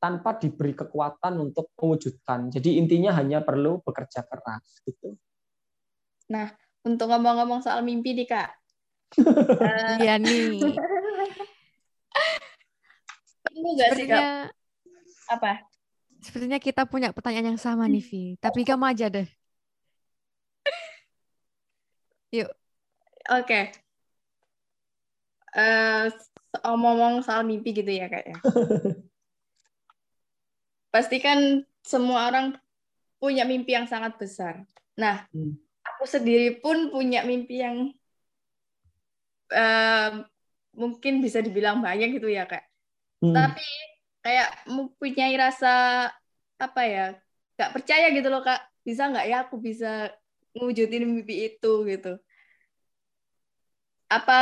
tanpa diberi kekuatan untuk mewujudkan. Jadi intinya hanya perlu bekerja keras gitu. Nah, untuk ngomong-ngomong soal mimpi nih Kak. Iya nih. Ini gak sih Kak? Apa? Sepertinya kita punya pertanyaan yang sama nih, Vi. Tapi kamu aja deh. Yuk. Oke. Okay. Uh, eh, omong-omong soal mimpi gitu ya kayaknya. Pasti kan semua orang punya mimpi yang sangat besar. Nah, hmm. aku sendiri pun punya mimpi yang uh, mungkin bisa dibilang banyak gitu ya kak. Hmm. Tapi kayak mempunyai rasa apa ya nggak percaya gitu loh kak bisa nggak ya aku bisa ngewujudin mimpi itu gitu apa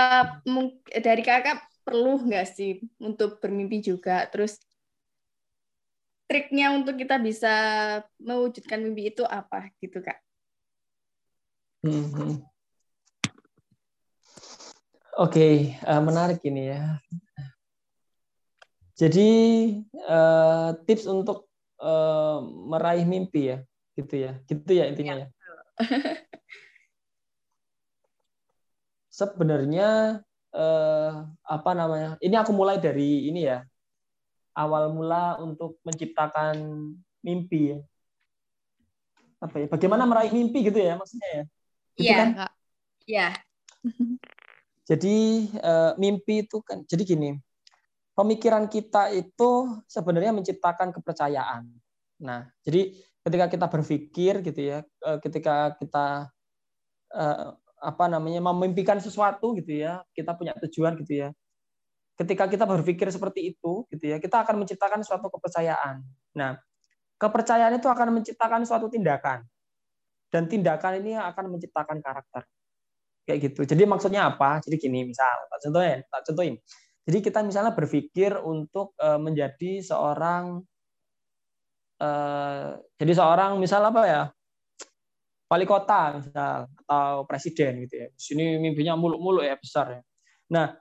dari kakak perlu nggak sih untuk bermimpi juga terus triknya untuk kita bisa mewujudkan mimpi itu apa gitu kak? Hmm. hmm. Oke, okay, uh, eh, menarik ini ya. Jadi uh, tips untuk uh, meraih mimpi ya, gitu ya, gitu ya intinya ya. Sebenarnya uh, apa namanya? Ini aku mulai dari ini ya, awal mula untuk menciptakan mimpi ya. Apa ya? Bagaimana meraih mimpi gitu ya maksudnya ya? Gitu iya. Kan? Iya. Jadi uh, mimpi itu kan, jadi gini pemikiran kita itu sebenarnya menciptakan kepercayaan. Nah, jadi ketika kita berpikir gitu ya, eh, ketika kita eh, apa namanya memimpikan sesuatu gitu ya, kita punya tujuan gitu ya. Ketika kita berpikir seperti itu gitu ya, kita akan menciptakan suatu kepercayaan. Nah, kepercayaan itu akan menciptakan suatu tindakan. Dan tindakan ini akan menciptakan karakter. Kayak gitu. Jadi maksudnya apa? Jadi gini, misal, tak contohin, tak contohin. Jadi kita misalnya berpikir untuk uh, menjadi seorang uh, jadi seorang misal apa ya wali kota misal atau presiden gitu ya. Sini mimpinya muluk-muluk ya besar ya. Nah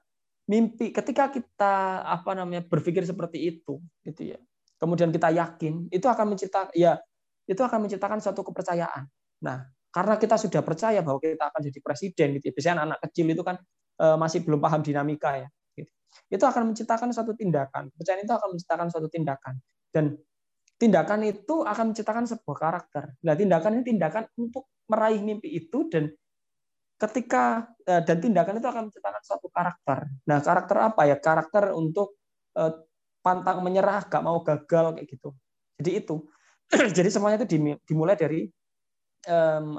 mimpi ketika kita apa namanya berpikir seperti itu gitu ya. Kemudian kita yakin itu akan menciptakan ya itu akan menciptakan suatu kepercayaan. Nah karena kita sudah percaya bahwa kita akan jadi presiden gitu ya. Biasanya anak, -anak kecil itu kan masih belum paham dinamika ya itu akan menciptakan suatu tindakan. Kepercayaan itu akan menciptakan suatu tindakan. Dan tindakan itu akan menciptakan sebuah karakter. Nah, tindakan ini tindakan untuk meraih mimpi itu dan ketika eh, dan tindakan itu akan menciptakan suatu karakter. Nah, karakter apa ya? Karakter untuk eh, pantang menyerah, gak mau gagal kayak gitu. Jadi itu. Jadi semuanya itu dimulai dari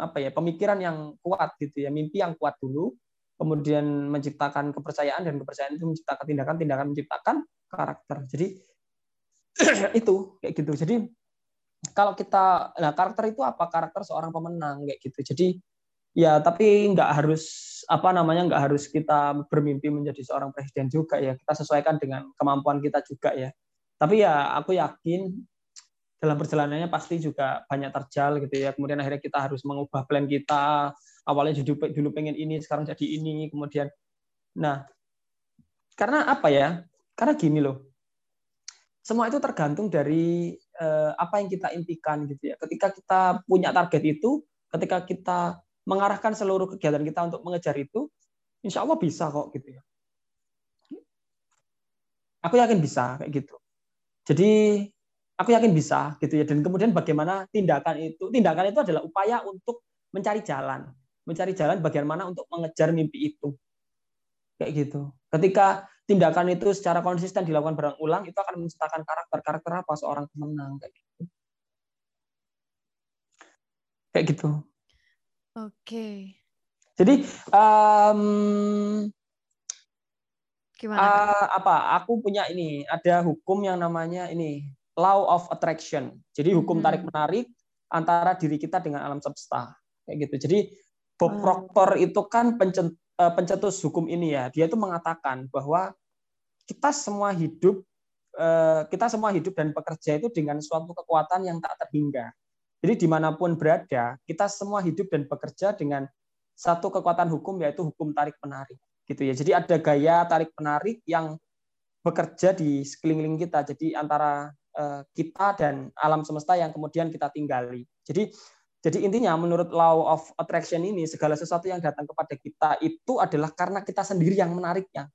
apa ya? pemikiran yang kuat gitu ya, mimpi yang kuat dulu kemudian menciptakan kepercayaan dan kepercayaan itu menciptakan tindakan tindakan menciptakan karakter. Jadi itu kayak gitu. Jadi kalau kita nah karakter itu apa? Karakter seorang pemenang kayak gitu. Jadi ya tapi nggak harus apa namanya nggak harus kita bermimpi menjadi seorang presiden juga ya. Kita sesuaikan dengan kemampuan kita juga ya. Tapi ya aku yakin dalam perjalanannya pasti juga banyak terjal gitu ya. Kemudian akhirnya kita harus mengubah plan kita. Awalnya dulu, dulu pengen ini sekarang jadi ini kemudian. Nah karena apa ya? Karena gini loh. Semua itu tergantung dari eh, apa yang kita impikan gitu ya. Ketika kita punya target itu ketika kita mengarahkan seluruh kegiatan kita untuk mengejar itu insya Allah bisa kok gitu ya. Aku yakin bisa kayak gitu. Jadi aku yakin bisa gitu ya dan kemudian bagaimana tindakan itu tindakan itu adalah upaya untuk mencari jalan mencari jalan bagaimana untuk mengejar mimpi itu. Kayak gitu. Ketika tindakan itu secara konsisten dilakukan berulang-ulang, itu akan menciptakan karakter-karakter apa seorang pemenang kayak gitu. Kayak gitu. Oke. Jadi um, gimana? Uh, apa? Aku punya ini, ada hukum yang namanya ini law of attraction. Jadi hukum hmm. tarik menarik antara diri kita dengan alam semesta. Kayak gitu. Jadi Bob hmm. Proctor itu kan eh, pencetus hukum ini ya. Dia itu mengatakan bahwa kita semua hidup eh, kita semua hidup dan bekerja itu dengan suatu kekuatan yang tak terhingga. Jadi di mana pun berada, kita semua hidup dan bekerja dengan satu kekuatan hukum yaitu hukum tarik menarik, gitu ya. Jadi ada gaya tarik menarik yang bekerja di sekeliling kita. Jadi antara kita dan alam semesta yang kemudian kita tinggali. Jadi jadi intinya menurut law of attraction ini segala sesuatu yang datang kepada kita itu adalah karena kita sendiri yang menariknya.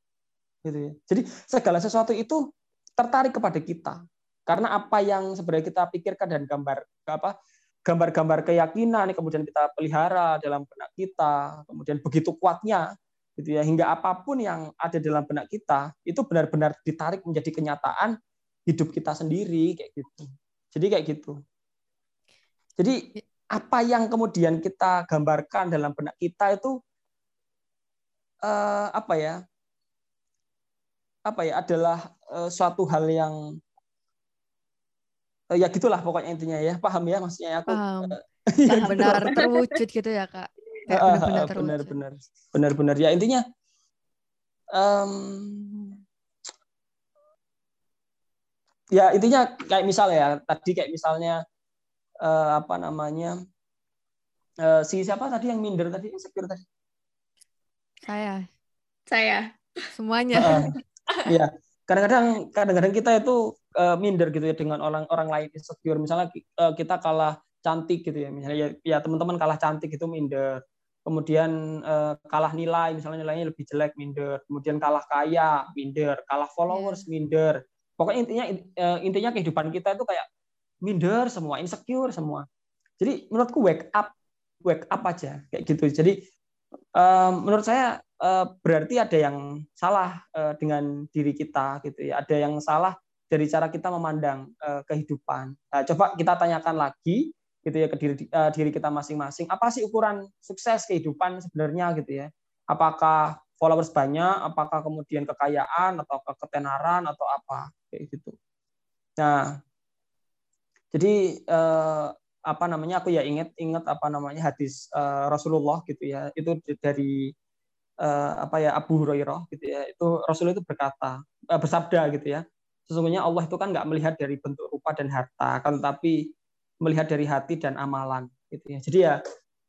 Gitu ya. Jadi segala sesuatu itu tertarik kepada kita Karena apa yang sebenarnya kita pikirkan dan gambar apa gambar-gambar keyakinan kemudian kita pelihara dalam benak kita, kemudian begitu kuatnya gitu ya hingga apa pun yang ada dalam benak kita itu benar-benar ditarik menjadi kenyataan hidup kita sendiri kayak gitu. Jadi kayak gitu. Jadi apa yang kemudian kita gambarkan dalam benak kita itu eh, apa ya? Apa ya adalah eh, suatu hal yang eh, ya gitulah pokoknya intinya ya paham ya maksudnya aku Paham. eh, ya, Benar terwujud gitu ya kak. Ah, benar-benar ah, terwujud. benar-benar benar-benar ya intinya em, ya intinya kayak misalnya ya tadi kayak misalnya eh, apa namanya eh, si siapa tadi yang minder tadi insecure tadi Saya Saya. semuanya. Heeh. Iya. Kadang-kadang kadang-kadang kita itu eh, minder gitu ya dengan orang orang lain insecure. Misalnya eh, kita kalah cantik gitu ya. Misalnya ya, ya teman-teman kalah cantik itu minder. Kemudian eh, kalah nilai, misalnya nilainya lebih jelek minder. Kemudian kalah kaya, minder. Kalah followers, minder. Pokoknya intinya eh, intinya kehidupan kita itu kayak minder semua, insecure semua. Jadi menurutku wake up, wake up aja kayak gitu. Jadi eh, menurut saya eh, berarti ada yang salah dengan diri kita gitu ya. Ada yang salah dari cara kita memandang eh, kehidupan. Nah, coba kita tanyakan lagi gitu ya ke diri diri kita masing-masing. Apa sih ukuran sukses kehidupan sebenarnya gitu ya? Apakah followers banyak, apakah kemudian kekayaan atau ketenaran atau apa kayak gitu. Nah, jadi eh, apa namanya aku ya ingat ingat apa namanya hadis eh, Rasulullah gitu ya. Itu dari eh, apa ya Abu Hurairah gitu ya itu Rasul itu berkata eh, bersabda gitu ya sesungguhnya Allah itu kan nggak melihat dari bentuk rupa dan harta kan tetapi melihat dari hati dan amalan gitu ya jadi ya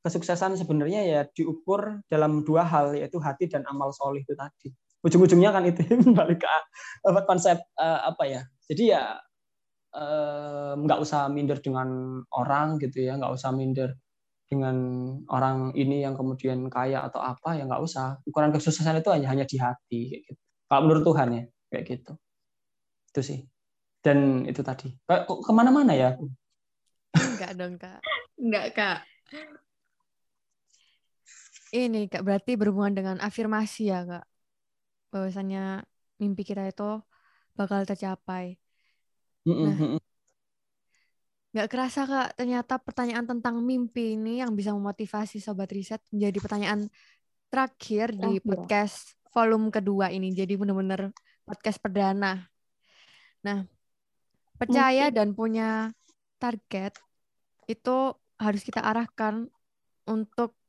kesuksesan sebenarnya ya diukur dalam dua hal yaitu hati dan amal solih itu tadi. Ujung-ujungnya kan itu balik ke apa, konsep eh, apa ya? Jadi ya eh, nggak usah minder dengan orang gitu ya nggak usah minder dengan orang ini yang kemudian kaya atau apa ya nggak usah. Ukuran kesuksesan itu hanya hanya di hati kayak gitu. Kalau menurut Tuhan ya kayak gitu. Itu sih. Dan itu tadi. Kok ke mana-mana ya Enggak dong kak. Enggak, Kak. Ini kak berarti berhubungan dengan afirmasi ya kak. Bahwasannya mimpi kita itu bakal tercapai. Nah. Nggak kerasa kak, ternyata pertanyaan tentang mimpi ini yang bisa memotivasi sobat riset menjadi pertanyaan terakhir di podcast volume kedua ini. Jadi benar-benar podcast perdana. Nah, percaya dan punya target itu harus kita arahkan untuk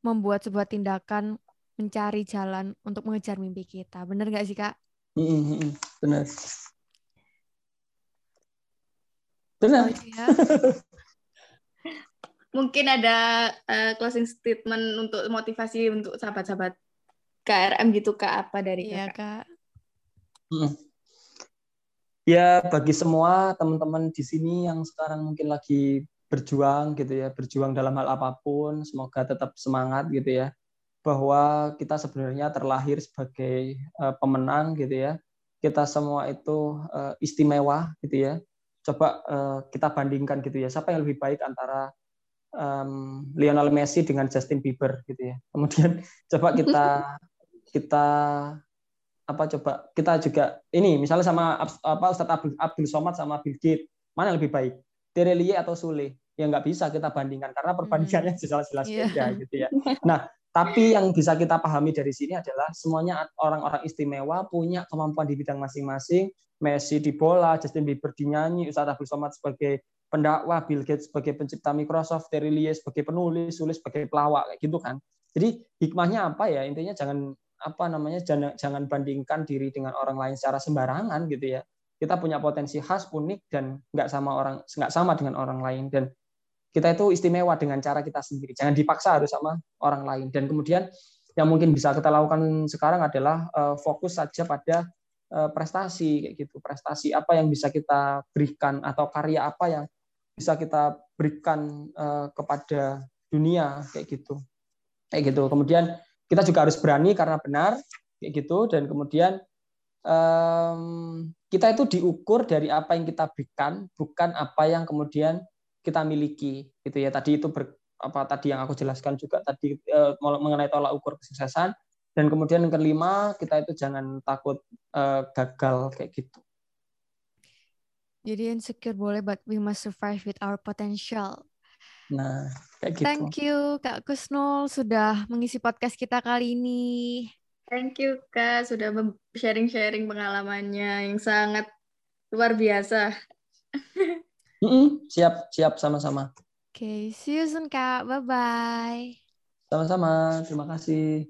membuat sebuah tindakan mencari jalan untuk mengejar mimpi kita. Bener nggak sih kak? Benar benar Oh, iya. Mungkin ada eh, closing statement untuk motivasi untuk sahabat-sahabat KRM gitu Kak apa dari Iya Kakak? kak. Mm. Ya bagi semua teman-teman di sini yang sekarang mungkin lagi berjuang gitu ya, berjuang dalam hal apa pun, semoga tetap semangat gitu ya. Bahwa kita sebenarnya terlahir sebagai eh, pemenang gitu ya. Kita semua itu eh, istimewa gitu ya. Coba eh, kita bandingkan gitu ya, siapa yang lebih baik antara em, Lionel Messi dengan Justin Bieber gitu ya. Kemudian coba kita kita apa coba kita juga ini misalnya sama apa Ustadz Abdul, Abdul Somad sama Bill Gates mana yang lebih baik Terelie atau Sule ya nggak bisa kita bandingkan karena perbandingannya jelas-jelas Iya. beda gitu ya. Nah tapi yang bisa kita pahami dari sini adalah semuanya orang-orang istimewa punya kemampuan di bidang masing-masing. Messi di bola Justin Bieber di nyanyi Ustadz Abdul Somad sebagai pendakwah Bill Gates sebagai pencipta Microsoft Terelie sebagai penulis Sule sebagai pelawak kayak gitu kan. Jadi hikmahnya apa ya? Intinya jangan apa namanya jangan jangan bandingkan diri dengan orang lain secara sembarangan gitu ya. Kita punya potensi khas unik dan nggak sama orang nggak sama dengan orang lain. Dan kita itu istimewa dengan cara kita sendiri. Jangan dipaksa harus sama orang lain. Dan kemudian yang mungkin bisa kita lakukan sekarang adalah eh, fokus saja pada eh, prestasi kayak gitu. Prestasi apa yang bisa kita berikan atau karya apa yang bisa kita berikan eh, kepada dunia kayak gitu. Kayak gitu. Kemudian kita juga harus berani karena benar kayak gitu. Dan kemudian em, kita itu diukur dari apa yang kita berikan, bukan apa yang kemudian kita miliki, gitu ya. Tadi itu ber, apa tadi yang aku jelaskan juga tadi eh, mengenai tolak ukur kesuksesan dan kemudian yang kelima kita itu jangan takut eh, gagal kayak gitu. Jadi insecure boleh, but we must survive with our potential. Nah, kayak gitu. Thank you Kak Kusnul sudah mengisi podcast kita kali ini. Thank you Kak sudah sharing-sharing pengalamannya yang sangat luar biasa. mm -mm, siap, siap sama-sama. Oke, okay, see you soon Kak. Bye-bye. Sama-sama, terima kasih.